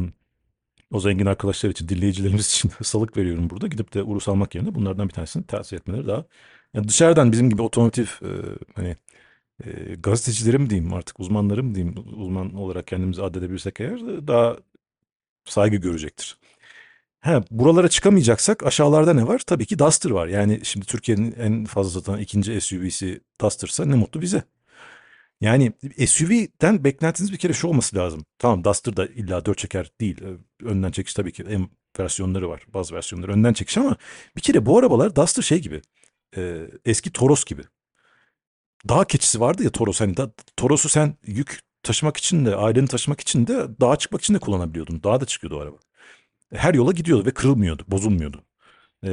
S3: o zengin arkadaşlar için, dinleyicilerimiz için salık veriyorum burada. Gidip de Urus almak yerine bunlardan bir tanesini tavsiye etmeleri daha. Yani dışarıdan bizim gibi otomotiv e, hani e, gazetecilerim diyeyim artık uzmanlarım diyeyim uzman olarak kendimizi addedebilirsek eğer daha saygı görecektir. He, buralara çıkamayacaksak aşağılarda ne var? Tabii ki Duster var. Yani şimdi Türkiye'nin en fazla satan ikinci SUV'si Duster'sa ne mutlu bize. Yani SUV'den beklentiniz bir kere şu olması lazım. Tamam Duster da illa dört çeker değil. Ee, önden çekiş tabii ki en versiyonları var. Bazı versiyonları önden çekiş ama bir kere bu arabalar Duster şey gibi. E, eski Toros gibi. Dağ keçisi vardı ya Toros. Hani da, Toros'u sen yük taşımak için de aileni taşımak için de dağa çıkmak için de kullanabiliyordun. Dağa da çıkıyordu o araba. Her yola gidiyordu ve kırılmıyordu, bozulmuyordu. E,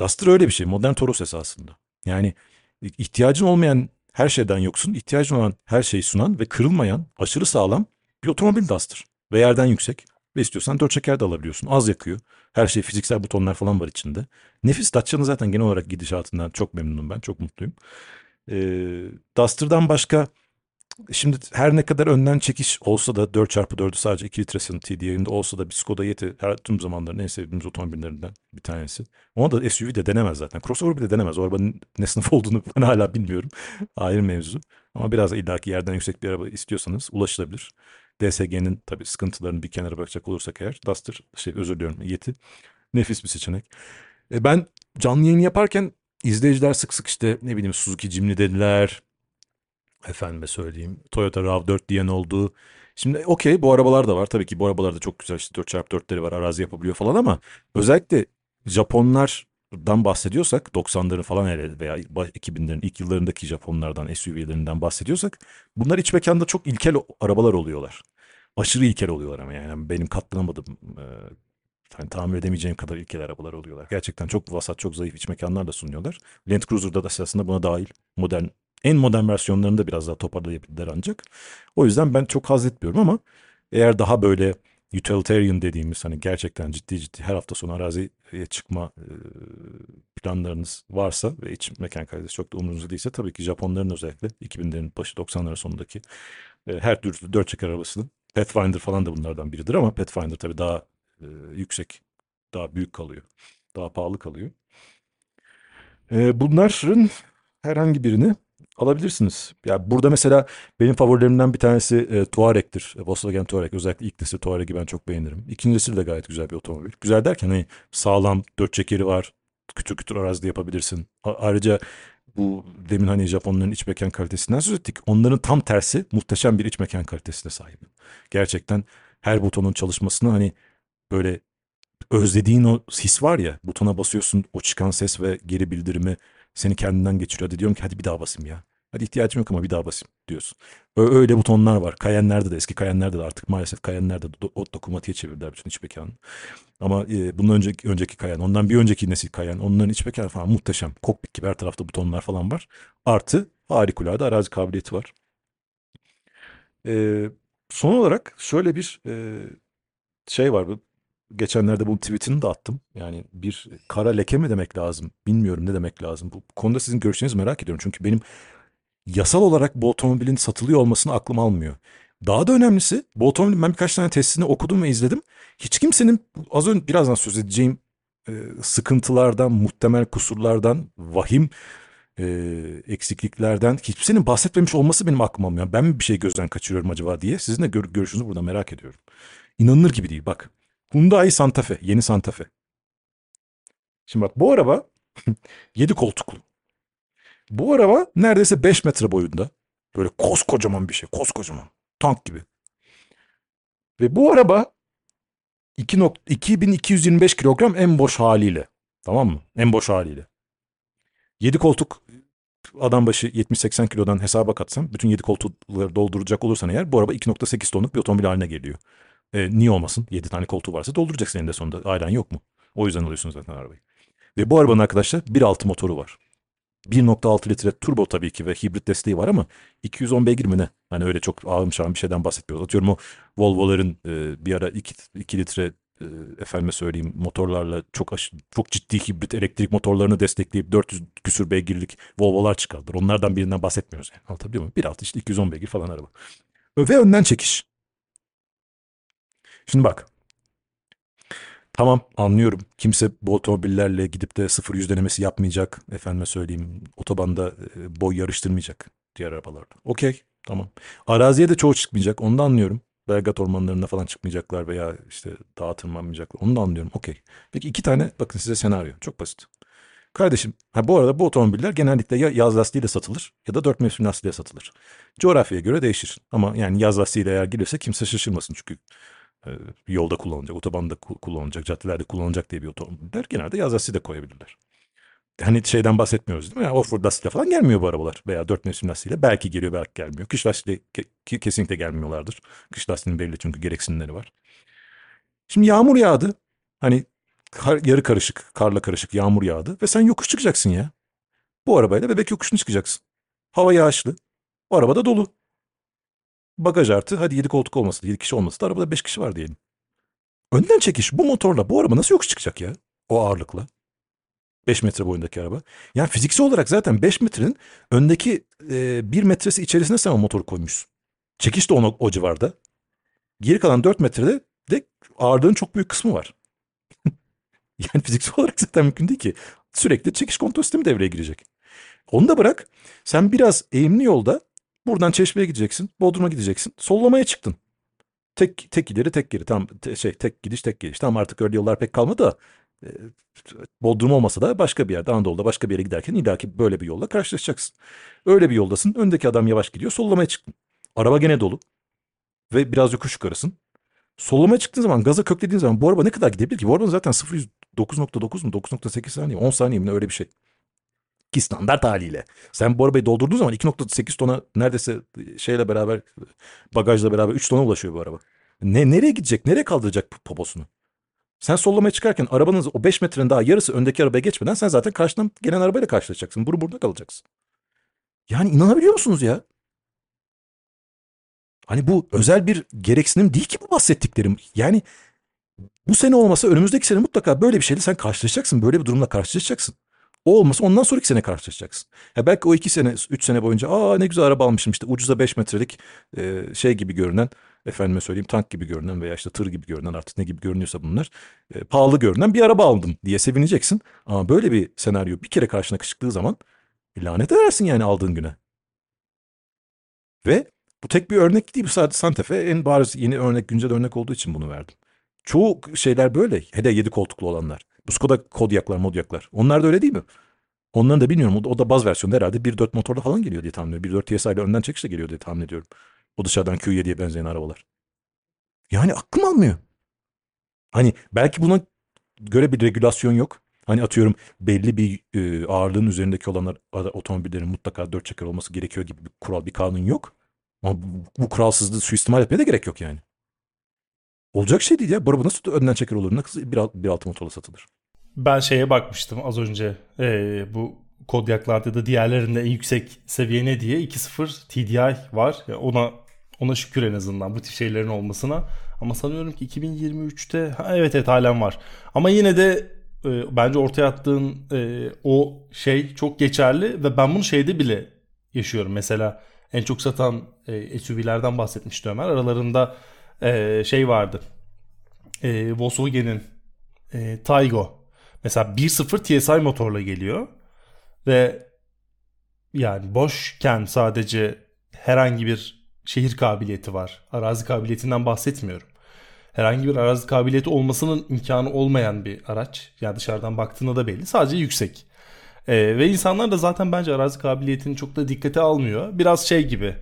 S3: Duster öyle bir şey. Modern Toros esasında. Yani ihtiyacın olmayan her şeyden yoksun, ihtiyacın olan her şeyi sunan ve kırılmayan, aşırı sağlam bir otomobil Duster. Ve yerden yüksek. Ve istiyorsan dört çeker de alabiliyorsun. Az yakıyor. Her şey fiziksel butonlar falan var içinde. Nefis Dacia'nın zaten genel olarak gidişatından çok memnunum ben. Çok mutluyum. Ee, Duster'dan başka Şimdi her ne kadar önden çekiş olsa da 4x4'ü sadece 2 litre TD yerinde olsa da bir Skoda Yeti her tüm zamanların en sevdiğimiz otomobillerinden bir tanesi. Ona da SUV de denemez zaten. Crossover bile denemez. O arabanın ne sınıf olduğunu ben hala bilmiyorum. Ayrı mevzu. Ama biraz illaki yerden yüksek bir araba istiyorsanız ulaşılabilir. DSG'nin tabii sıkıntılarını bir kenara bırakacak olursak eğer Duster, şey özür diliyorum Yeti nefis bir seçenek. E ben canlı yayın yaparken izleyiciler sık sık işte ne bileyim Suzuki Jimny dediler, efendime söyleyeyim Toyota RAV4 diyen oldu. Şimdi okey bu arabalar da var. Tabii ki bu arabalar da çok güzel işte 4x4'leri var arazi yapabiliyor falan ama özellikle Japonlardan bahsediyorsak 90'ların falan herhalde veya 2000'lerin ilk yıllarındaki Japonlardan SUV'lerinden bahsediyorsak bunlar iç mekanda çok ilkel arabalar oluyorlar. Aşırı ilkel oluyorlar ama yani benim katlanamadığım yani tamir edemeyeceğim kadar ilkel arabalar oluyorlar. Gerçekten çok vasat, çok zayıf iç mekanlar da sunuyorlar. Land Cruiser'da da aslında buna dahil modern en modern versiyonlarını da biraz daha toparlayabilirler ancak. O yüzden ben çok haz etmiyorum ama eğer daha böyle utilitarian dediğimiz hani gerçekten ciddi ciddi her hafta sonu araziye çıkma planlarınız varsa ve iç mekan kalitesi çok da umurunuzda değilse tabii ki Japonların özellikle 2000'lerin başı 90'ların sonundaki her türlü dört çeker arabasının Pathfinder falan da bunlardan biridir ama Pathfinder tabii daha yüksek, daha büyük kalıyor. Daha pahalı kalıyor. bunların herhangi birini alabilirsiniz. Ya burada mesela benim favorilerimden bir tanesi e, Touareg'tir. E, Volkswagen Touareg. Özellikle ilk nesil Touareg'i ben çok beğenirim. İkincisi de gayet güzel bir otomobil. Güzel derken hani sağlam, dört çekeri var. Kütür kütür arazide yapabilirsin. A- ayrıca bu demin hani Japonların iç mekan kalitesinden söz ettik. Onların tam tersi muhteşem bir iç mekan kalitesine sahip. Gerçekten her butonun çalışmasını hani böyle özlediğin o his var ya butona basıyorsun o çıkan ses ve geri bildirimi seni kendinden geçiriyor. Hadi diyorum ki hadi bir daha basayım ya. Hadi ihtiyacım yok ama bir daha basayım diyorsun. Öyle butonlar var. Kayenlerde de eski Kayenlerde de artık maalesef Kayenlerde de o dokumatiğe çevirdiler bütün iç mekanı. Ama e, bundan önceki, önceki Kayen, ondan bir önceki nesil Kayen, onların iç mekanı falan muhteşem. Kokpit gibi her tarafta butonlar falan var. Artı harikulade arazi kabiliyeti var. E, son olarak şöyle bir e, şey var. Geçenlerde bu tweetini de attım. Yani bir kara leke mi demek lazım? Bilmiyorum ne demek lazım. Bu konuda sizin görüşlerinizi merak ediyorum. Çünkü benim yasal olarak bu otomobilin satılıyor olmasını aklım almıyor. Daha da önemlisi bu otomobilin ben birkaç tane testini okudum ve izledim. Hiç kimsenin az önce birazdan söz edeceğim e, sıkıntılardan, muhtemel kusurlardan, vahim e, eksikliklerden hiçbirinin bahsetmemiş olması benim aklım almıyor. Ben mi bir şey gözden kaçırıyorum acaba diye sizin de gör, görüşünüzü burada merak ediyorum. İnanılır gibi değil bak. Hyundai Santa Fe. Yeni Santa Fe. Şimdi bak bu araba 7 koltuklu. Bu araba neredeyse 5 metre boyunda. Böyle koskocaman bir şey. Koskocaman. Tank gibi. Ve bu araba 2 2225 kilogram en boş haliyle. Tamam mı? En boş haliyle. 7 koltuk adam başı 70-80 kilodan hesaba katsam bütün 7 koltukları dolduracak olursan eğer bu araba 2.8 tonluk bir otomobil haline geliyor. E, niye olmasın? 7 tane koltuğu varsa dolduracaksın eninde sonunda. Ailen yok mu? O yüzden alıyorsun zaten arabayı. Ve bu arabanın arkadaşlar 1.6 motoru var. 1.6 litre turbo tabii ki ve hibrit desteği var ama 210 beygir mi ne? Hani öyle çok ağım şahım bir şeyden bahsetmiyoruz. Atıyorum o Volvo'ların e, bir ara 2, 2 litre e, efendime söyleyeyim motorlarla çok aş- çok ciddi hibrit elektrik motorlarını destekleyip 400 küsür beygirlik Volvo'lar çıkardılar. Onlardan birinden bahsetmiyoruz yani. Anlatabiliyor muyum? 1.6 işte 210 beygir falan araba. Ve önden çekiş. Şimdi bak. Tamam anlıyorum. Kimse bu otomobillerle gidip de sıfır yüz denemesi yapmayacak. Efendime söyleyeyim otobanda boy yarıştırmayacak diğer arabalarda. Okey tamam. Araziye de çoğu çıkmayacak onu da anlıyorum. Belgat ormanlarına falan çıkmayacaklar veya işte dağa tırmanmayacaklar. Onu da anlıyorum. Okey. Peki iki tane bakın size senaryo. Çok basit. Kardeşim ha bu arada bu otomobiller genellikle ya yaz lastiğiyle satılır ya da dört mevsim lastiğiyle satılır. Coğrafyaya göre değişir. Ama yani yaz lastiğiyle eğer gelirse kimse şaşırmasın çünkü yolda kullanılacak, otobanda kullanılacak, caddelerde kullanılacak diye bir otomobiller genelde yaz lastiği de koyabilirler. Hani şeyden bahsetmiyoruz değil mi? Yani off-road lastiğiyle falan gelmiyor bu arabalar. Veya dört mevsim lastiğiyle belki geliyor belki gelmiyor. Kış lastiğiyle ke- kesinlikle gelmiyorlardır. Kış lastiğinin belli çünkü gereksinimleri var. Şimdi yağmur yağdı. Hani kar, yarı karışık, karla karışık yağmur yağdı ve sen yokuş çıkacaksın ya. Bu arabayla bebek yokuşunu çıkacaksın. Hava yağışlı. O arabada dolu. Bagaj artı hadi 7 koltuk olması 7 kişi olması da arabada 5 kişi var diyelim. Önden çekiş bu motorla bu araba nasıl yokuş çıkacak ya? O ağırlıkla. 5 metre boyundaki araba. Yani fiziksel olarak zaten 5 metrenin öndeki e, 1 metresi içerisine sen o motoru koymuşsun. Çekiş de onu, o civarda. Geri kalan 4 metrede de ağırlığın çok büyük kısmı var. yani fiziksel olarak zaten mümkün değil ki. Sürekli çekiş kontrol sistemi devreye girecek. Onu da bırak. Sen biraz eğimli yolda buradan Çeşme'ye gideceksin. Bodrum'a gideceksin. Sollamaya çıktın. Tek tek ileri tek geri. Tamam te, şey tek gidiş tek geliş. Tamam artık öyle yollar pek kalmadı da e, Bodrum olmasa da başka bir yerde Anadolu'da başka bir yere giderken illaki böyle bir yolla karşılaşacaksın. Öyle bir yoldasın. Öndeki adam yavaş gidiyor. Sollamaya çıktın. Araba gene dolu. Ve biraz yokuş yukarısın. Sollamaya çıktığın zaman gaza köklediğin zaman bu araba ne kadar gidebilir ki? Bu arabanın zaten 0 9.9 mu 9.8 saniye 10 saniye mi öyle bir şey. Ki standart haliyle. Sen bu arabayı doldurduğun zaman 2.8 tona neredeyse şeyle beraber bagajla beraber 3 tona ulaşıyor bu araba. Ne, nereye gidecek? Nereye kaldıracak poposunu? Sen sollamaya çıkarken arabanın o 5 metrenin daha yarısı öndeki arabaya geçmeden sen zaten karşıdan gelen arabayla karşılaşacaksın. Buru burada kalacaksın. Yani inanabiliyor musunuz ya? Hani bu özel bir gereksinim değil ki bu bahsettiklerim. Yani bu sene olmasa önümüzdeki sene mutlaka böyle bir şeyle sen karşılaşacaksın. Böyle bir durumla karşılaşacaksın. O olmasa ondan sonraki sene karşılaşacaksın. Ya belki o iki sene, üç sene boyunca aa ne güzel araba almışım işte ucuza beş metrelik e, şey gibi görünen, efendime söyleyeyim tank gibi görünen veya işte tır gibi görünen artık ne gibi görünüyorsa bunlar e, pahalı görünen bir araba aldım diye sevineceksin. Ama böyle bir senaryo bir kere karşına çıktığı zaman lanet edersin yani aldığın güne. Ve bu tek bir örnek değil. Bu sadece Santa Fe en bariz yeni örnek, güncel örnek olduğu için bunu verdim. Çoğu şeyler böyle. Hele yedi koltuklu olanlar. Bu Skoda Kodiak'lar, Modyak'lar. Onlar da öyle değil mi? Onların da bilmiyorum. O da baz versiyonu herhalde 1.4 motorla falan geliyor diye tahmin ediyorum. 1.4 TSI ile önden çekişle geliyor diye tahmin ediyorum. O dışarıdan Q7'ye benzeyen arabalar. Yani aklım almıyor. Hani belki buna göre bir regülasyon yok. Hani atıyorum belli bir e, ağırlığın üzerindeki olanlar otomobillerin mutlaka dört çeker olması gerekiyor gibi bir kural, bir kanun yok. Ama bu, bu kuralsızlığı suistimal etmeye de gerek yok yani. Olacak şey değil ya. Bu araba nasıl önden çeker olur? Nasıl bir, alt, bir altı motorla satılır?
S1: Ben şeye bakmıştım az önce. Ee, bu Kodyaklarda da diğerlerinde en yüksek seviye ne diye 2.0 TDI var. Yani ona ona şükür en azından bu tip şeylerin olmasına. Ama sanıyorum ki 2023'te ha, evet evet halen var. Ama yine de e, bence ortaya attığın e, o şey çok geçerli ve ben bunu şeyde bile yaşıyorum. Mesela en çok satan e, SUV'lerden bahsetmişti Ömer. Aralarında e, şey vardı. E, Volkswagen'in e, Taygo. Mesela 1.0 TSI motorla geliyor. Ve yani boşken sadece herhangi bir şehir kabiliyeti var. Arazi kabiliyetinden bahsetmiyorum. Herhangi bir arazi kabiliyeti olmasının imkanı olmayan bir araç. Yani dışarıdan baktığında da belli. Sadece yüksek. Ee, ve insanlar da zaten bence arazi kabiliyetini çok da dikkate almıyor. Biraz şey gibi.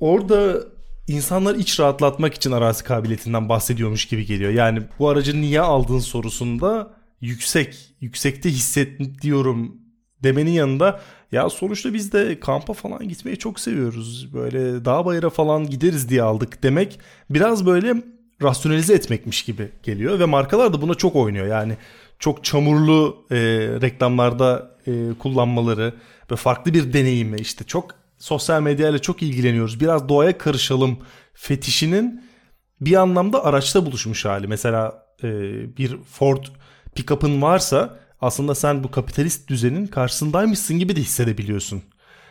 S1: Orada insanlar iç rahatlatmak için arazi kabiliyetinden bahsediyormuş gibi geliyor. Yani bu aracı niye aldığın sorusunda yüksek, yüksekte hissediyorum demenin yanında ya sonuçta biz de kampa falan gitmeyi çok seviyoruz. Böyle dağ bayıra falan gideriz diye aldık demek biraz böyle rasyonalize etmekmiş gibi geliyor ve markalar da buna çok oynuyor. Yani çok çamurlu e, reklamlarda e, kullanmaları ve farklı bir deneyimi işte çok sosyal medyayla çok ilgileniyoruz. Biraz doğaya karışalım fetişinin bir anlamda araçta buluşmuş hali. Mesela e, bir Ford pick-up'ın varsa aslında sen bu kapitalist düzenin karşısındaymışsın gibi de hissedebiliyorsun.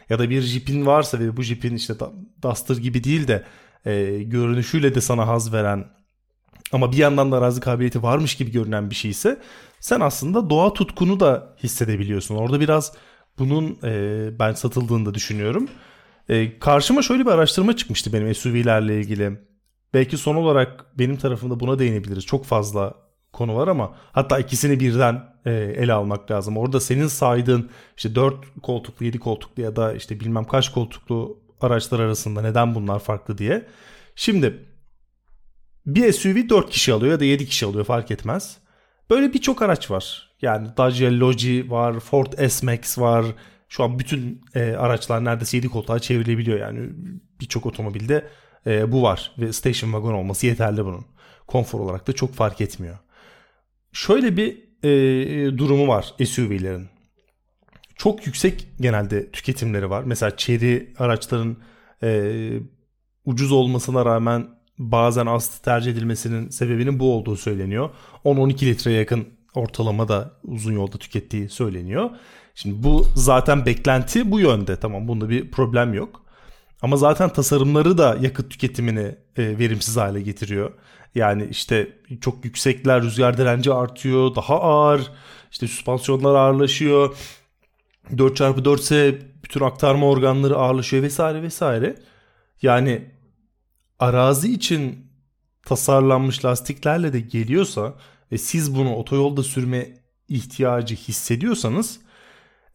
S1: Ya da bir Jeep'in varsa ve bu Jeep'in işte Duster gibi değil de e, görünüşüyle de sana haz veren ama bir yandan da arazi kabiliyeti varmış gibi görünen bir şeyse sen aslında doğa tutkunu da hissedebiliyorsun. Orada biraz bunun e, ben satıldığını da düşünüyorum. E, karşıma şöyle bir araştırma çıkmıştı benim SUV'lerle ilgili. Belki son olarak benim tarafımda buna değinebiliriz. Çok fazla konu var ama hatta ikisini birden e, ele almak lazım. Orada senin saydığın işte 4 koltuklu 7 koltuklu ya da işte bilmem kaç koltuklu araçlar arasında neden bunlar farklı diye. Şimdi bir SUV 4 kişi alıyor ya da 7 kişi alıyor fark etmez. Böyle birçok araç var. Yani Dacia Logi var, Ford S-Max var. Şu an bütün e, araçlar neredeyse 7 koltuğa çevrilebiliyor yani birçok otomobilde e, bu var ve station wagon olması yeterli bunun. Konfor olarak da çok fark etmiyor. Şöyle bir e, durumu var SUV'lerin. Çok yüksek genelde tüketimleri var. Mesela çeri araçların e, ucuz olmasına rağmen bazen az tercih edilmesinin sebebinin bu olduğu söyleniyor. 10-12 litreye yakın ortalama da uzun yolda tükettiği söyleniyor. Şimdi bu zaten beklenti bu yönde. Tamam bunda bir problem yok. Ama zaten tasarımları da yakıt tüketimini e, verimsiz hale getiriyor. Yani işte çok yüksekler, rüzgar direnci artıyor, daha ağır, işte süspansiyonlar ağırlaşıyor. 4x4 ise bütün aktarma organları ağırlaşıyor vesaire vesaire. Yani arazi için tasarlanmış lastiklerle de geliyorsa ve siz bunu otoyolda sürme ihtiyacı hissediyorsanız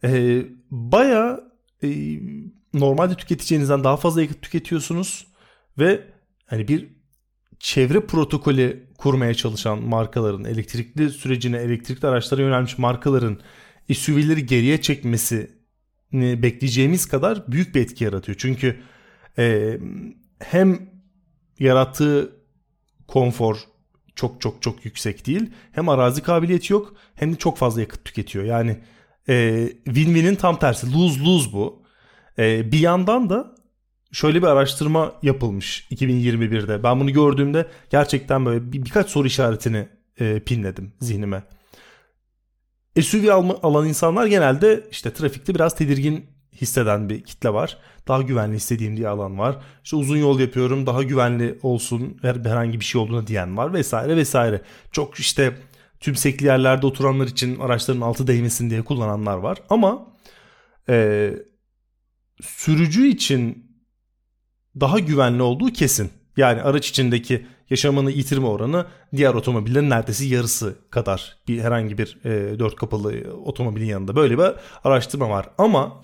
S1: e, baya e, normalde tüketeceğinizden daha fazla yakıt tüketiyorsunuz ve hani bir çevre protokolü kurmaya çalışan markaların elektrikli sürecine elektrikli araçlara yönelmiş markaların SUV'leri geriye çekmesini bekleyeceğimiz kadar büyük bir etki yaratıyor. Çünkü e, hem yarattığı konfor çok çok çok yüksek değil. Hem arazi kabiliyeti yok hem de çok fazla yakıt tüketiyor. Yani e, win-win'in tam tersi lose-lose bu. E, bir yandan da şöyle bir araştırma yapılmış 2021'de. Ben bunu gördüğümde gerçekten böyle bir, birkaç soru işaretini e, pinledim zihnime. SUV alma, alan insanlar genelde işte trafikte biraz tedirgin hisseden bir kitle var. Daha güvenli istediğim diye alan var. İşte uzun yol yapıyorum daha güvenli olsun herhangi bir şey olduğuna diyen var vesaire vesaire. Çok işte tümsekli yerlerde oturanlar için araçların altı değmesin diye kullananlar var. Ama e, sürücü için daha güvenli olduğu kesin. Yani araç içindeki yaşamını yitirme oranı diğer otomobillerin neredeyse yarısı kadar bir herhangi bir e, dört kapılı otomobilin yanında böyle bir araştırma var. Ama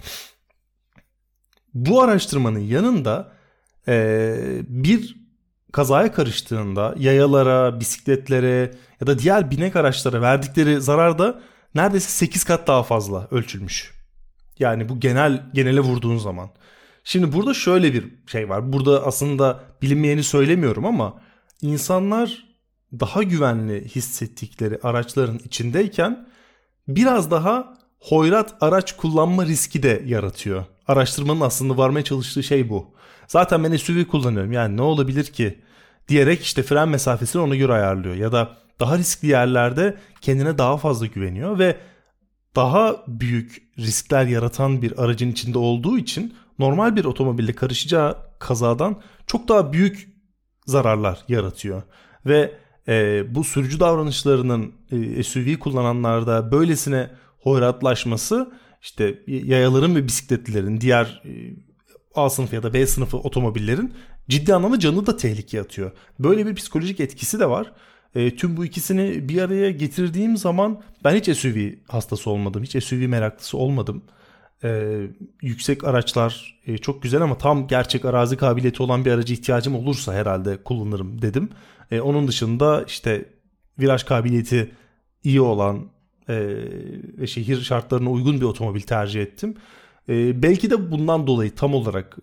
S1: bu araştırmanın yanında e, bir kazaya karıştığında yayalara, bisikletlere ya da diğer binek araçlara verdikleri zarar da neredeyse 8 kat daha fazla ölçülmüş. Yani bu genel genele vurduğun zaman. Şimdi burada şöyle bir şey var. Burada aslında bilinmeyeni söylemiyorum ama insanlar daha güvenli hissettikleri araçların içindeyken biraz daha hoyrat araç kullanma riski de yaratıyor. Araştırmanın aslında varmaya çalıştığı şey bu. Zaten ben SUV kullanıyorum yani ne olabilir ki diyerek işte fren mesafesini ona göre ayarlıyor. Ya da daha riskli yerlerde kendine daha fazla güveniyor ve daha büyük riskler yaratan bir aracın içinde olduğu için normal bir otomobille karışacağı kazadan çok daha büyük zararlar yaratıyor. Ve e, bu sürücü davranışlarının e, SUV kullananlarda böylesine hoyratlaşması işte yayaların ve bisikletlilerin diğer e, A sınıfı ya da B sınıfı otomobillerin ciddi anlamda canını da tehlikeye atıyor. Böyle bir psikolojik etkisi de var. E, tüm bu ikisini bir araya getirdiğim zaman ben hiç SUV hastası olmadım. Hiç SUV meraklısı olmadım. E, yüksek araçlar e, çok güzel ama tam gerçek arazi kabiliyeti olan bir araca ihtiyacım olursa herhalde kullanırım dedim. E, onun dışında işte viraj kabiliyeti iyi olan ve şehir şartlarına uygun bir otomobil tercih ettim. E, belki de bundan dolayı tam olarak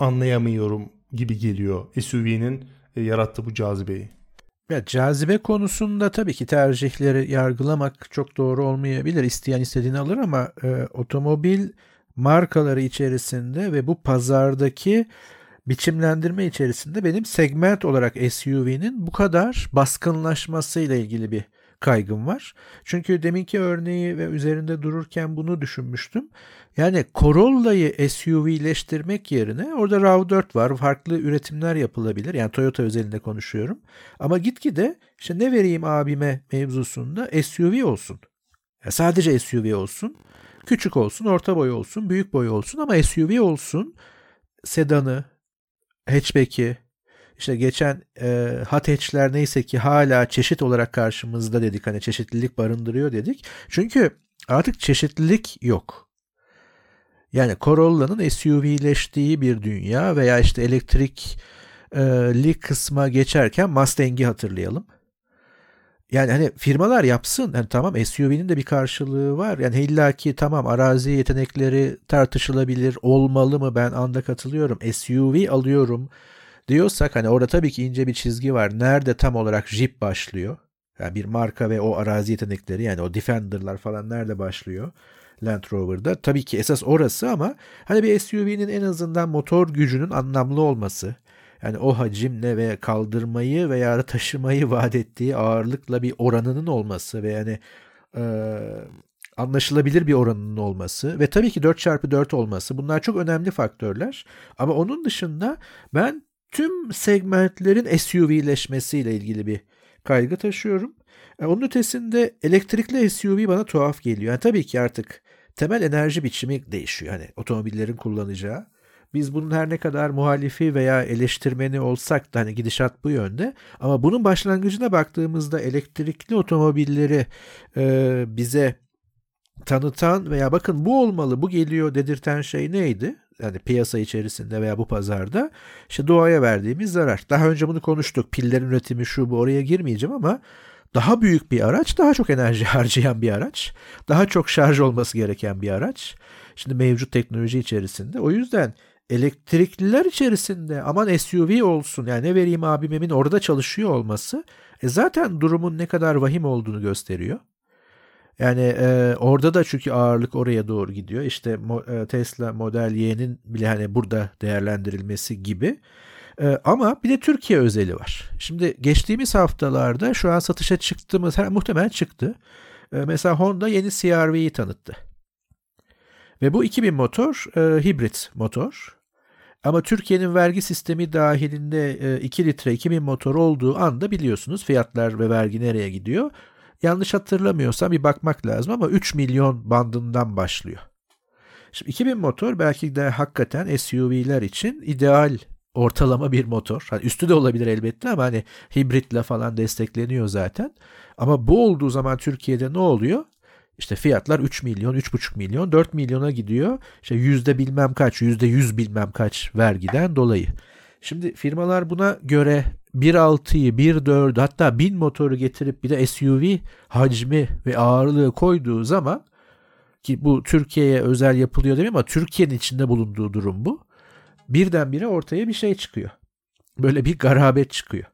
S1: anlayamıyorum gibi geliyor SUV'nin e, yarattığı bu cazibeyi.
S2: Ya cazibe konusunda tabii ki tercihleri yargılamak çok doğru olmayabilir. İsteyen istediğini alır ama e, otomobil markaları içerisinde ve bu pazardaki biçimlendirme içerisinde benim segment olarak SUV'nin bu kadar baskınlaşmasıyla ilgili bir kaygım var. Çünkü deminki örneği ve üzerinde dururken bunu düşünmüştüm. Yani Corolla'yı SUV'leştirmek yerine orada RAV4 var. Farklı üretimler yapılabilir. Yani Toyota özelinde konuşuyorum. Ama gitgide işte ne vereyim abime mevzusunda SUV olsun. Yani sadece SUV olsun. Küçük olsun, orta boy olsun, büyük boy olsun ama SUV olsun. Sedanı, hatchback'i, İşte geçen e, hatchler neyse ki hala çeşit olarak karşımızda dedik. Hani çeşitlilik barındırıyor dedik. Çünkü artık çeşitlilik yok. Yani Corolla'nın SUV'leştiği bir dünya veya işte elektrikli kısma geçerken Mustang'i hatırlayalım. Yani hani firmalar yapsın. Yani tamam SUV'nin de bir karşılığı var. Yani illaki tamam arazi yetenekleri tartışılabilir. Olmalı mı? Ben anda katılıyorum. SUV alıyorum diyorsak hani orada tabii ki ince bir çizgi var. Nerede tam olarak Jeep başlıyor? Yani bir marka ve o arazi yetenekleri yani o Defender'lar falan nerede başlıyor? Land Rover'da. Tabii ki esas orası ama hani bir SUV'nin en azından motor gücünün anlamlı olması, yani o hacimle ve kaldırmayı veya taşımayı vaat ettiği ağırlıkla bir oranının olması ve yani e, anlaşılabilir bir oranının olması ve tabii ki 4x4 olması bunlar çok önemli faktörler. Ama onun dışında ben tüm segmentlerin SUV'leşmesiyle ilgili bir kaygı taşıyorum. E, onun ötesinde elektrikli SUV bana tuhaf geliyor. Yani tabii ki artık temel enerji biçimi değişiyor. Hani otomobillerin kullanacağı. Biz bunun her ne kadar muhalifi veya eleştirmeni olsak da hani gidişat bu yönde. Ama bunun başlangıcına baktığımızda elektrikli otomobilleri e, bize tanıtan veya bakın bu olmalı bu geliyor dedirten şey neydi? Yani piyasa içerisinde veya bu pazarda işte doğaya verdiğimiz zarar. Daha önce bunu konuştuk. Pillerin üretimi şu bu oraya girmeyeceğim ama daha büyük bir araç, daha çok enerji harcayan bir araç, daha çok şarj olması gereken bir araç. Şimdi mevcut teknoloji içerisinde. O yüzden elektrikliler içerisinde aman SUV olsun yani ne vereyim abimemin orada çalışıyor olması e zaten durumun ne kadar vahim olduğunu gösteriyor. Yani e, orada da çünkü ağırlık oraya doğru gidiyor. İşte mo, e, Tesla Model Y'nin bile hani burada değerlendirilmesi gibi. E, ama bir de Türkiye özeli var. Şimdi geçtiğimiz haftalarda şu an satışa çıktığımız muhtemelen çıktı. E, mesela Honda yeni CRV'yi tanıttı. Ve bu 2000 motor e, hibrit motor. Ama Türkiye'nin vergi sistemi dahilinde e, 2 litre 2000 motor olduğu anda biliyorsunuz fiyatlar ve vergi nereye gidiyor. Yanlış hatırlamıyorsam bir bakmak lazım ama 3 milyon bandından başlıyor. Şimdi 2000 motor belki de hakikaten SUV'ler için ideal ortalama bir motor. Hani üstü de olabilir elbette ama hani hibritle falan destekleniyor zaten. Ama bu olduğu zaman Türkiye'de ne oluyor? İşte fiyatlar 3 milyon, 3,5 milyon, 4 milyona gidiyor. İşte yüzde bilmem kaç, yüzde yüz bilmem kaç vergiden dolayı. Şimdi firmalar buna göre 1.6'yı, 1.4'ü hatta 1000 motoru getirip bir de SUV hacmi ve ağırlığı koyduğu zaman ki bu Türkiye'ye özel yapılıyor demiyorum ama Türkiye'nin içinde bulunduğu durum bu. Birdenbire ortaya bir şey çıkıyor. Böyle bir garabet çıkıyor.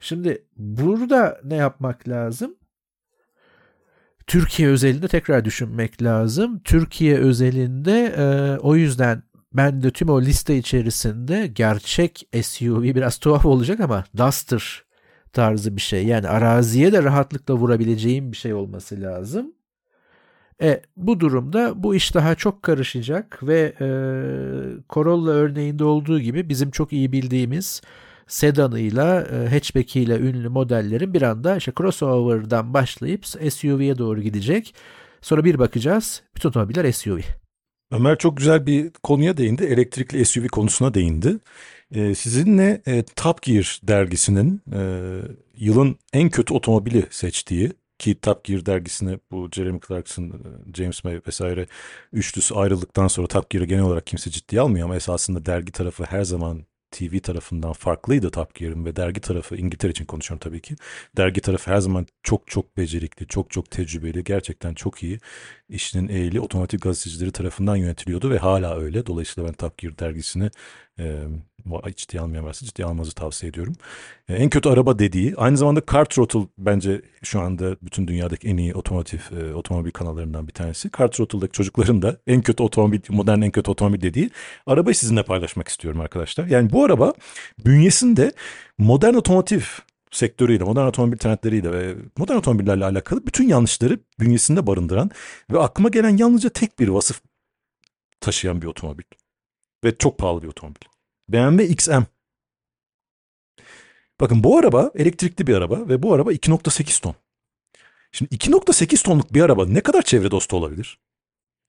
S2: Şimdi burada ne yapmak lazım? Türkiye özelinde tekrar düşünmek lazım. Türkiye özelinde e, o yüzden ben de tüm o liste içerisinde gerçek SUV biraz tuhaf olacak ama Duster tarzı bir şey. Yani araziye de rahatlıkla vurabileceğim bir şey olması lazım. E, bu durumda bu iş daha çok karışacak ve e, Corolla örneğinde olduğu gibi bizim çok iyi bildiğimiz sedanıyla, e, hatchback'iyle ünlü modellerin bir anda işte crossover'dan başlayıp SUV'ye doğru gidecek. Sonra bir bakacağız bütün otomobiller SUV.
S3: Ömer çok güzel bir konuya değindi. Elektrikli SUV konusuna değindi. Ee, sizinle e, Top Gear dergisinin e, yılın en kötü otomobili seçtiği ki Top Gear dergisine bu Jeremy Clarkson, e, James May vesaire üçlüsü ayrıldıktan sonra Top Gear'ı genel olarak kimse ciddiye almıyor ama esasında dergi tarafı her zaman TV tarafından farklıydı Top Gear'ın ve dergi tarafı İngiltere için konuşuyorum tabii ki. Dergi tarafı her zaman çok çok becerikli, çok çok tecrübeli, gerçekten çok iyi işinin ehli otomotiv gazetecileri tarafından yönetiliyordu ve hala öyle. Dolayısıyla ben Top Gear dergisini e, ciddiye almayan varsa ciddiye almanızı tavsiye ediyorum. E, en kötü araba dediği aynı zamanda Car Throttle bence şu anda bütün dünyadaki en iyi otomotiv e, otomobil kanallarından bir tanesi. Car Throttle'daki çocukların da en kötü otomobil modern en kötü otomobil dediği arabayı sizinle paylaşmak istiyorum arkadaşlar. Yani bu araba bünyesinde modern otomotiv sektörüyle, modern otomobil trendleriyle ve modern otomobillerle alakalı bütün yanlışları bünyesinde barındıran ve aklıma gelen yalnızca tek bir vasıf taşıyan bir otomobil. Ve çok pahalı bir otomobil. BMW XM. Bakın bu araba elektrikli bir araba ve bu araba 2.8 ton. Şimdi 2.8 tonluk bir araba ne kadar çevre dostu olabilir?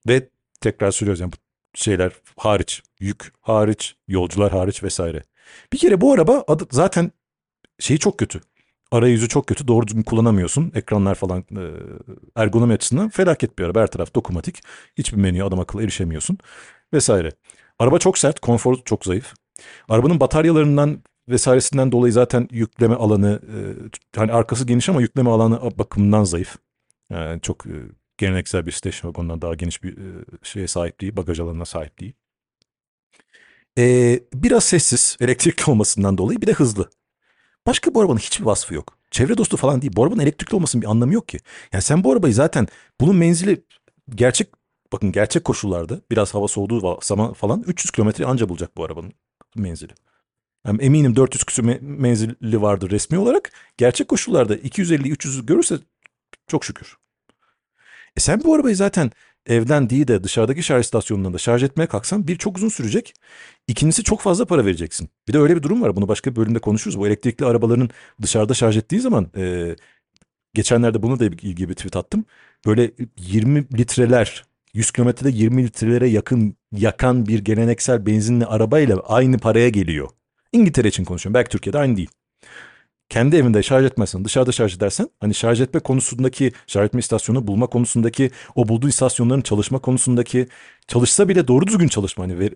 S3: Ve tekrar söylüyoruz yani şeyler hariç, yük hariç, yolcular hariç vesaire. Bir kere bu araba adı, zaten şeyi çok kötü. Arayüzü çok kötü. Doğru düzgün kullanamıyorsun. Ekranlar falan e, ergonomi açısından felaket bir araba. Her taraf dokunmatik. Hiçbir menüye adam akıllı erişemiyorsun. Vesaire. Araba çok sert. Konforu çok zayıf. Arabanın bataryalarından vesairesinden dolayı zaten yükleme alanı e, hani arkası geniş ama yükleme alanı bakımından zayıf. Yani çok e, geleneksel bir station wagon'dan daha geniş bir e, şeye sahip değil. Bagaj alanına sahip değil. E, biraz sessiz elektrikli olmasından dolayı bir de hızlı. Başka bu arabanın hiçbir vasfı yok. Çevre dostu falan değil. Bu arabanın elektrikli olmasının bir anlamı yok ki. Yani sen bu arabayı zaten bunun menzili gerçek bakın gerçek koşullarda biraz hava soğuduğu zaman falan 300 kilometre anca bulacak bu arabanın menzili. Yani eminim 400 küsur menzili vardır resmi olarak. Gerçek koşullarda 250-300 görürse çok şükür. E sen bu arabayı zaten evden değil de dışarıdaki şarj istasyonundan da şarj etmeye kalksan bir çok uzun sürecek. İkincisi çok fazla para vereceksin. Bir de öyle bir durum var. Bunu başka bir bölümde konuşuruz. Bu elektrikli arabaların dışarıda şarj ettiği zaman e, geçenlerde bunu da ilgili bir tweet attım. Böyle 20 litreler 100 kilometrede 20 litrelere yakın yakan bir geleneksel benzinli arabayla aynı paraya geliyor. İngiltere için konuşuyorum. Belki Türkiye'de aynı değil kendi evinde şarj etmezsen dışarıda şarj edersen hani şarj etme konusundaki şarj etme istasyonu bulma konusundaki o bulduğu istasyonların çalışma konusundaki çalışsa bile doğru düzgün çalışma hani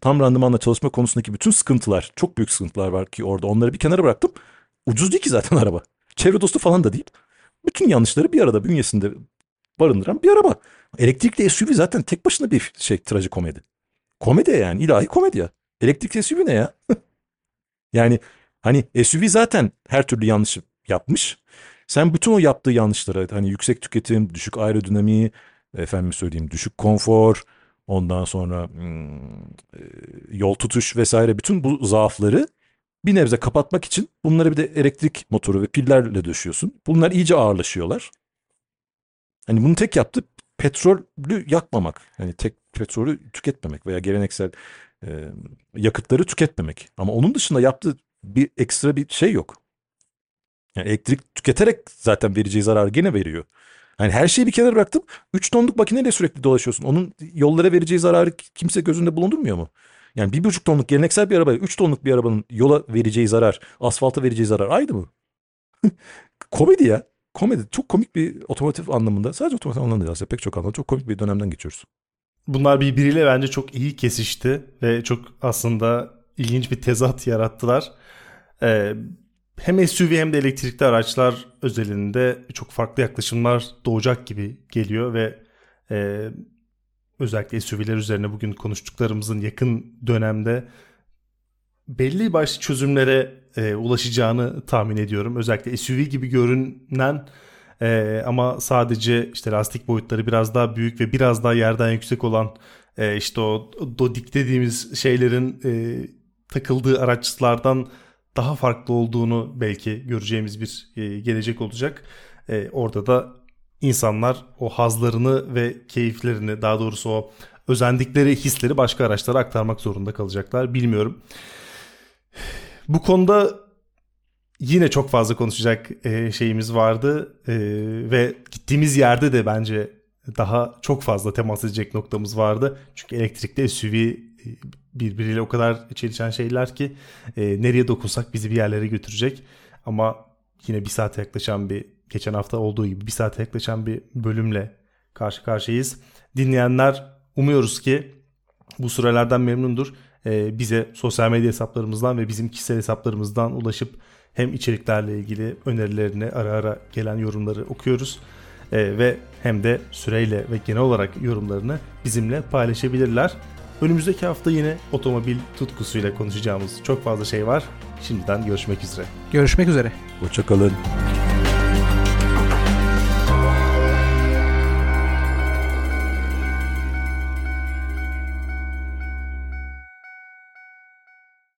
S3: tam randımanla çalışma konusundaki bütün sıkıntılar çok büyük sıkıntılar var ki orada onları bir kenara bıraktım. Ucuz değil ki zaten araba. Çevre dostu falan da değil. Bütün yanlışları bir arada bünyesinde barındıran bir araba. Elektrikli SUV zaten tek başına bir şey trajikomedi. Komedi yani ilahi komedi ya. Elektrikli SUV ne ya? yani Hani SUV zaten her türlü yanlış yapmış. Sen bütün o yaptığı yanlışlara hani yüksek tüketim, düşük aerodinamiği, efendim söyleyeyim düşük konfor, ondan sonra hmm, e, yol tutuş vesaire bütün bu zaafları bir nebze kapatmak için bunları bir de elektrik motoru ve pillerle döşüyorsun. Bunlar iyice ağırlaşıyorlar. Hani bunu tek yaptı petrolü yakmamak. Hani tek petrolü tüketmemek veya geleneksel e, yakıtları tüketmemek. Ama onun dışında yaptığı bir ekstra bir şey yok. Yani elektrik tüketerek zaten vereceği zarar gene veriyor. Yani her şeyi bir kenara bıraktım. 3 tonluk makineyle sürekli dolaşıyorsun. Onun yollara vereceği zararı kimse gözünde bulundurmuyor mu? Yani bir buçuk tonluk geleneksel bir arabaya 3 tonluk bir arabanın yola vereceği zarar, asfalta vereceği zarar aynı mı? komedi ya. Komedi. Çok komik bir otomotiv anlamında. Sadece otomotiv anlamında değil aslında. Pek çok anlamda. Çok komik bir dönemden geçiyoruz.
S1: Bunlar birbiriyle bence çok iyi kesişti ve çok aslında ilginç bir tezat yarattılar. Ee, hem SUV hem de elektrikli araçlar özelinde çok farklı yaklaşımlar doğacak gibi geliyor ve e, özellikle SUV'ler üzerine bugün konuştuklarımızın yakın dönemde belli başlı çözümlere e, ulaşacağını tahmin ediyorum. Özellikle SUV gibi görünen e, ama sadece işte lastik boyutları biraz daha büyük ve biraz daha yerden yüksek olan e, işte o dodik dediğimiz şeylerin e, takıldığı araçlardan daha farklı olduğunu belki göreceğimiz bir e, gelecek olacak. E, orada da insanlar o hazlarını ve keyiflerini daha doğrusu o özendikleri hisleri başka araçlara aktarmak zorunda kalacaklar. Bilmiyorum. Bu konuda yine çok fazla konuşacak e, şeyimiz vardı ve gittiğimiz yerde de bence daha çok fazla temas edecek noktamız vardı. Çünkü elektrikli SUV birbiriyle o kadar çelişen şeyler ki e, nereye dokunsak bizi bir yerlere götürecek. Ama yine bir saate yaklaşan bir geçen hafta olduğu gibi bir saate yaklaşan bir bölümle karşı karşıyayız. Dinleyenler umuyoruz ki bu sürelerden memnundur. E, bize sosyal medya hesaplarımızdan ve bizim kişisel hesaplarımızdan ulaşıp hem içeriklerle ilgili önerilerini ara ara gelen yorumları okuyoruz. E, ve hem de süreyle ve genel olarak yorumlarını bizimle paylaşabilirler. Önümüzdeki hafta yine otomobil tutkusuyla konuşacağımız çok fazla şey var. Şimdiden görüşmek üzere.
S2: Görüşmek üzere.
S3: Hoşçakalın.